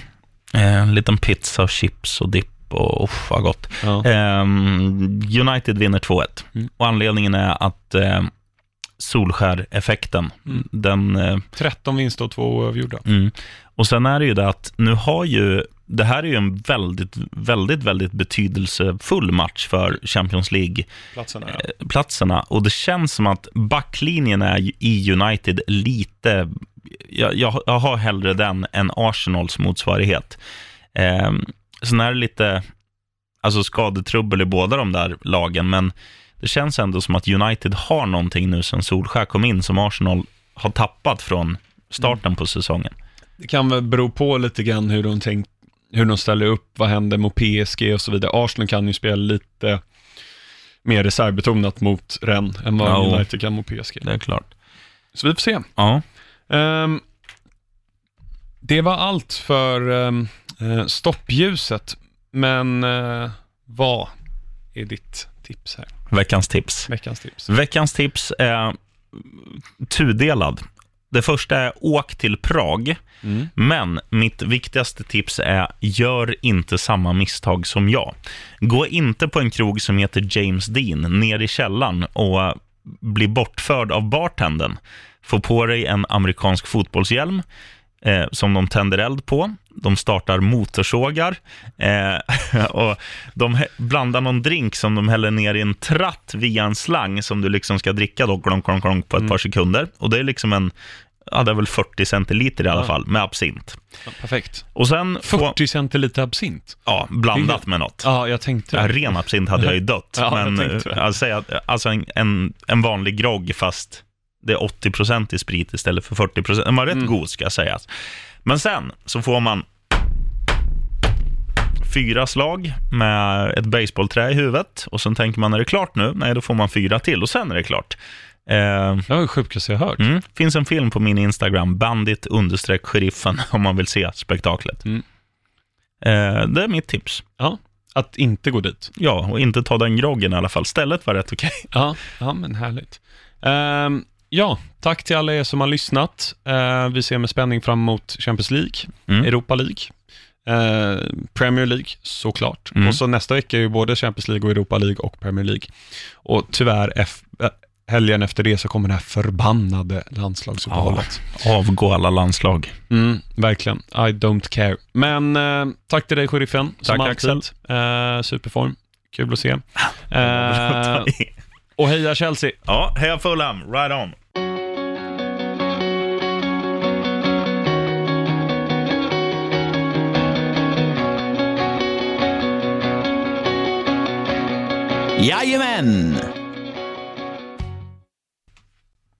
Speaker 1: eh, en liten pizza chips och dipp och uff, vad gott.
Speaker 2: Ja.
Speaker 1: Ehm, United vinner 2-1
Speaker 2: Mm.
Speaker 1: och anledningen är att eh, Solskär-effekten,
Speaker 2: Mm.
Speaker 1: den... Eh,
Speaker 2: 13 vinster och 2 oavgjorda.
Speaker 1: mm. Och sen är det ju det att nu har ju, det här är ju en väldigt, väldigt, väldigt betydelsefull match för Champions
Speaker 2: Platserna, ja.
Speaker 1: League-platserna och det känns som att backlinjen är i United lite, jag, jag, jag har hellre den än Arsenals motsvarighet. Eh, sen är det lite, alltså skadetrubbel i båda de där lagen, men det känns ändå som att United har någonting nu sen Solskär kom in som Arsenal har tappat från starten på säsongen.
Speaker 2: Det kan väl bero på lite grann hur de, tänk, hur de ställer upp, vad händer mot PSG och så vidare. Arsenal kan ju spela lite mer reservbetonat mot Rennes än vad
Speaker 1: Ja.
Speaker 2: United kan mot PSG.
Speaker 1: Det är klart.
Speaker 2: Så vi får se.
Speaker 1: Ja,
Speaker 2: Ehm, det var allt för um, stoppljuset, men eh, vad är ditt tips här?
Speaker 1: veckans tips.
Speaker 2: Veckans tips.
Speaker 1: Veckans tips är tudelad. Det första är åk till Prag,
Speaker 2: Mm.
Speaker 1: men mitt viktigaste tips är gör inte samma misstag som jag. Gå inte på en krog som heter James Dean ner i källaren och bli bortförd av bartendern. Få på dig en amerikansk fotbollshjälm eh, som de tänder eld på. De startar motorsågar eh, och de blandar någon drink som de häller ner i en tratt via en slang som du liksom ska dricka då, klonk, klonk, klonk, på ett par sekunder. Och det är liksom en, ja det är väl 40 centiliter i alla
Speaker 2: Ja.
Speaker 1: fall, med absint.
Speaker 2: Ja, perfekt.
Speaker 1: Och sen, få,
Speaker 2: 40 centiliter absint.
Speaker 1: ja, blandat med något.
Speaker 2: Ja, jag tänkte
Speaker 1: Ja, ren absint hade jag ju dött.
Speaker 2: Jag
Speaker 1: men
Speaker 2: tänkte
Speaker 1: eh, alltså, säg att- alltså en, en, en vanlig grogg fast det är 80% i sprit istället för 40%. Den var rätt
Speaker 2: Mm.
Speaker 1: god ska sägas. Men sen så får man fyra slag med ett baseballträ i huvudet och sen tänker man, är det klart nu? Nej, då får man fyra till och sen är det klart. Eh,
Speaker 2: Det var det sjukaste jag hört.
Speaker 1: mm, finns en film på min Instagram, bandit understreck sheriffen, om man vill se spektaklet.
Speaker 2: Mm.
Speaker 1: Eh, det är mitt tips.
Speaker 2: Ja, att inte gå dit.
Speaker 1: Ja, och inte ta den groggen i alla fall. Stället var rätt okej.
Speaker 2: Ja, ja men härligt. Ehm, ja, tack till alla er som har lyssnat. Eh, vi ser med spänning fram emot Champions League,
Speaker 1: Mm.
Speaker 2: Europa League, eh, Premier League såklart.
Speaker 1: Mm.
Speaker 2: Och så nästa vecka är ju både Champions League och Europa League och Premier League. Och tyvärr, F- äh, helgen efter det så kommer det här förbannade landslagsuppehållet.
Speaker 1: Avgå alla landslag.
Speaker 2: Mm, verkligen. I don't care. Men eh, tack till dig, sheriffen, som
Speaker 1: Tack,
Speaker 2: alltid. Eh, superform. Kul att se. Och heja Chelsea.
Speaker 1: ja, heja Fulham, right on.
Speaker 3: Jajamän!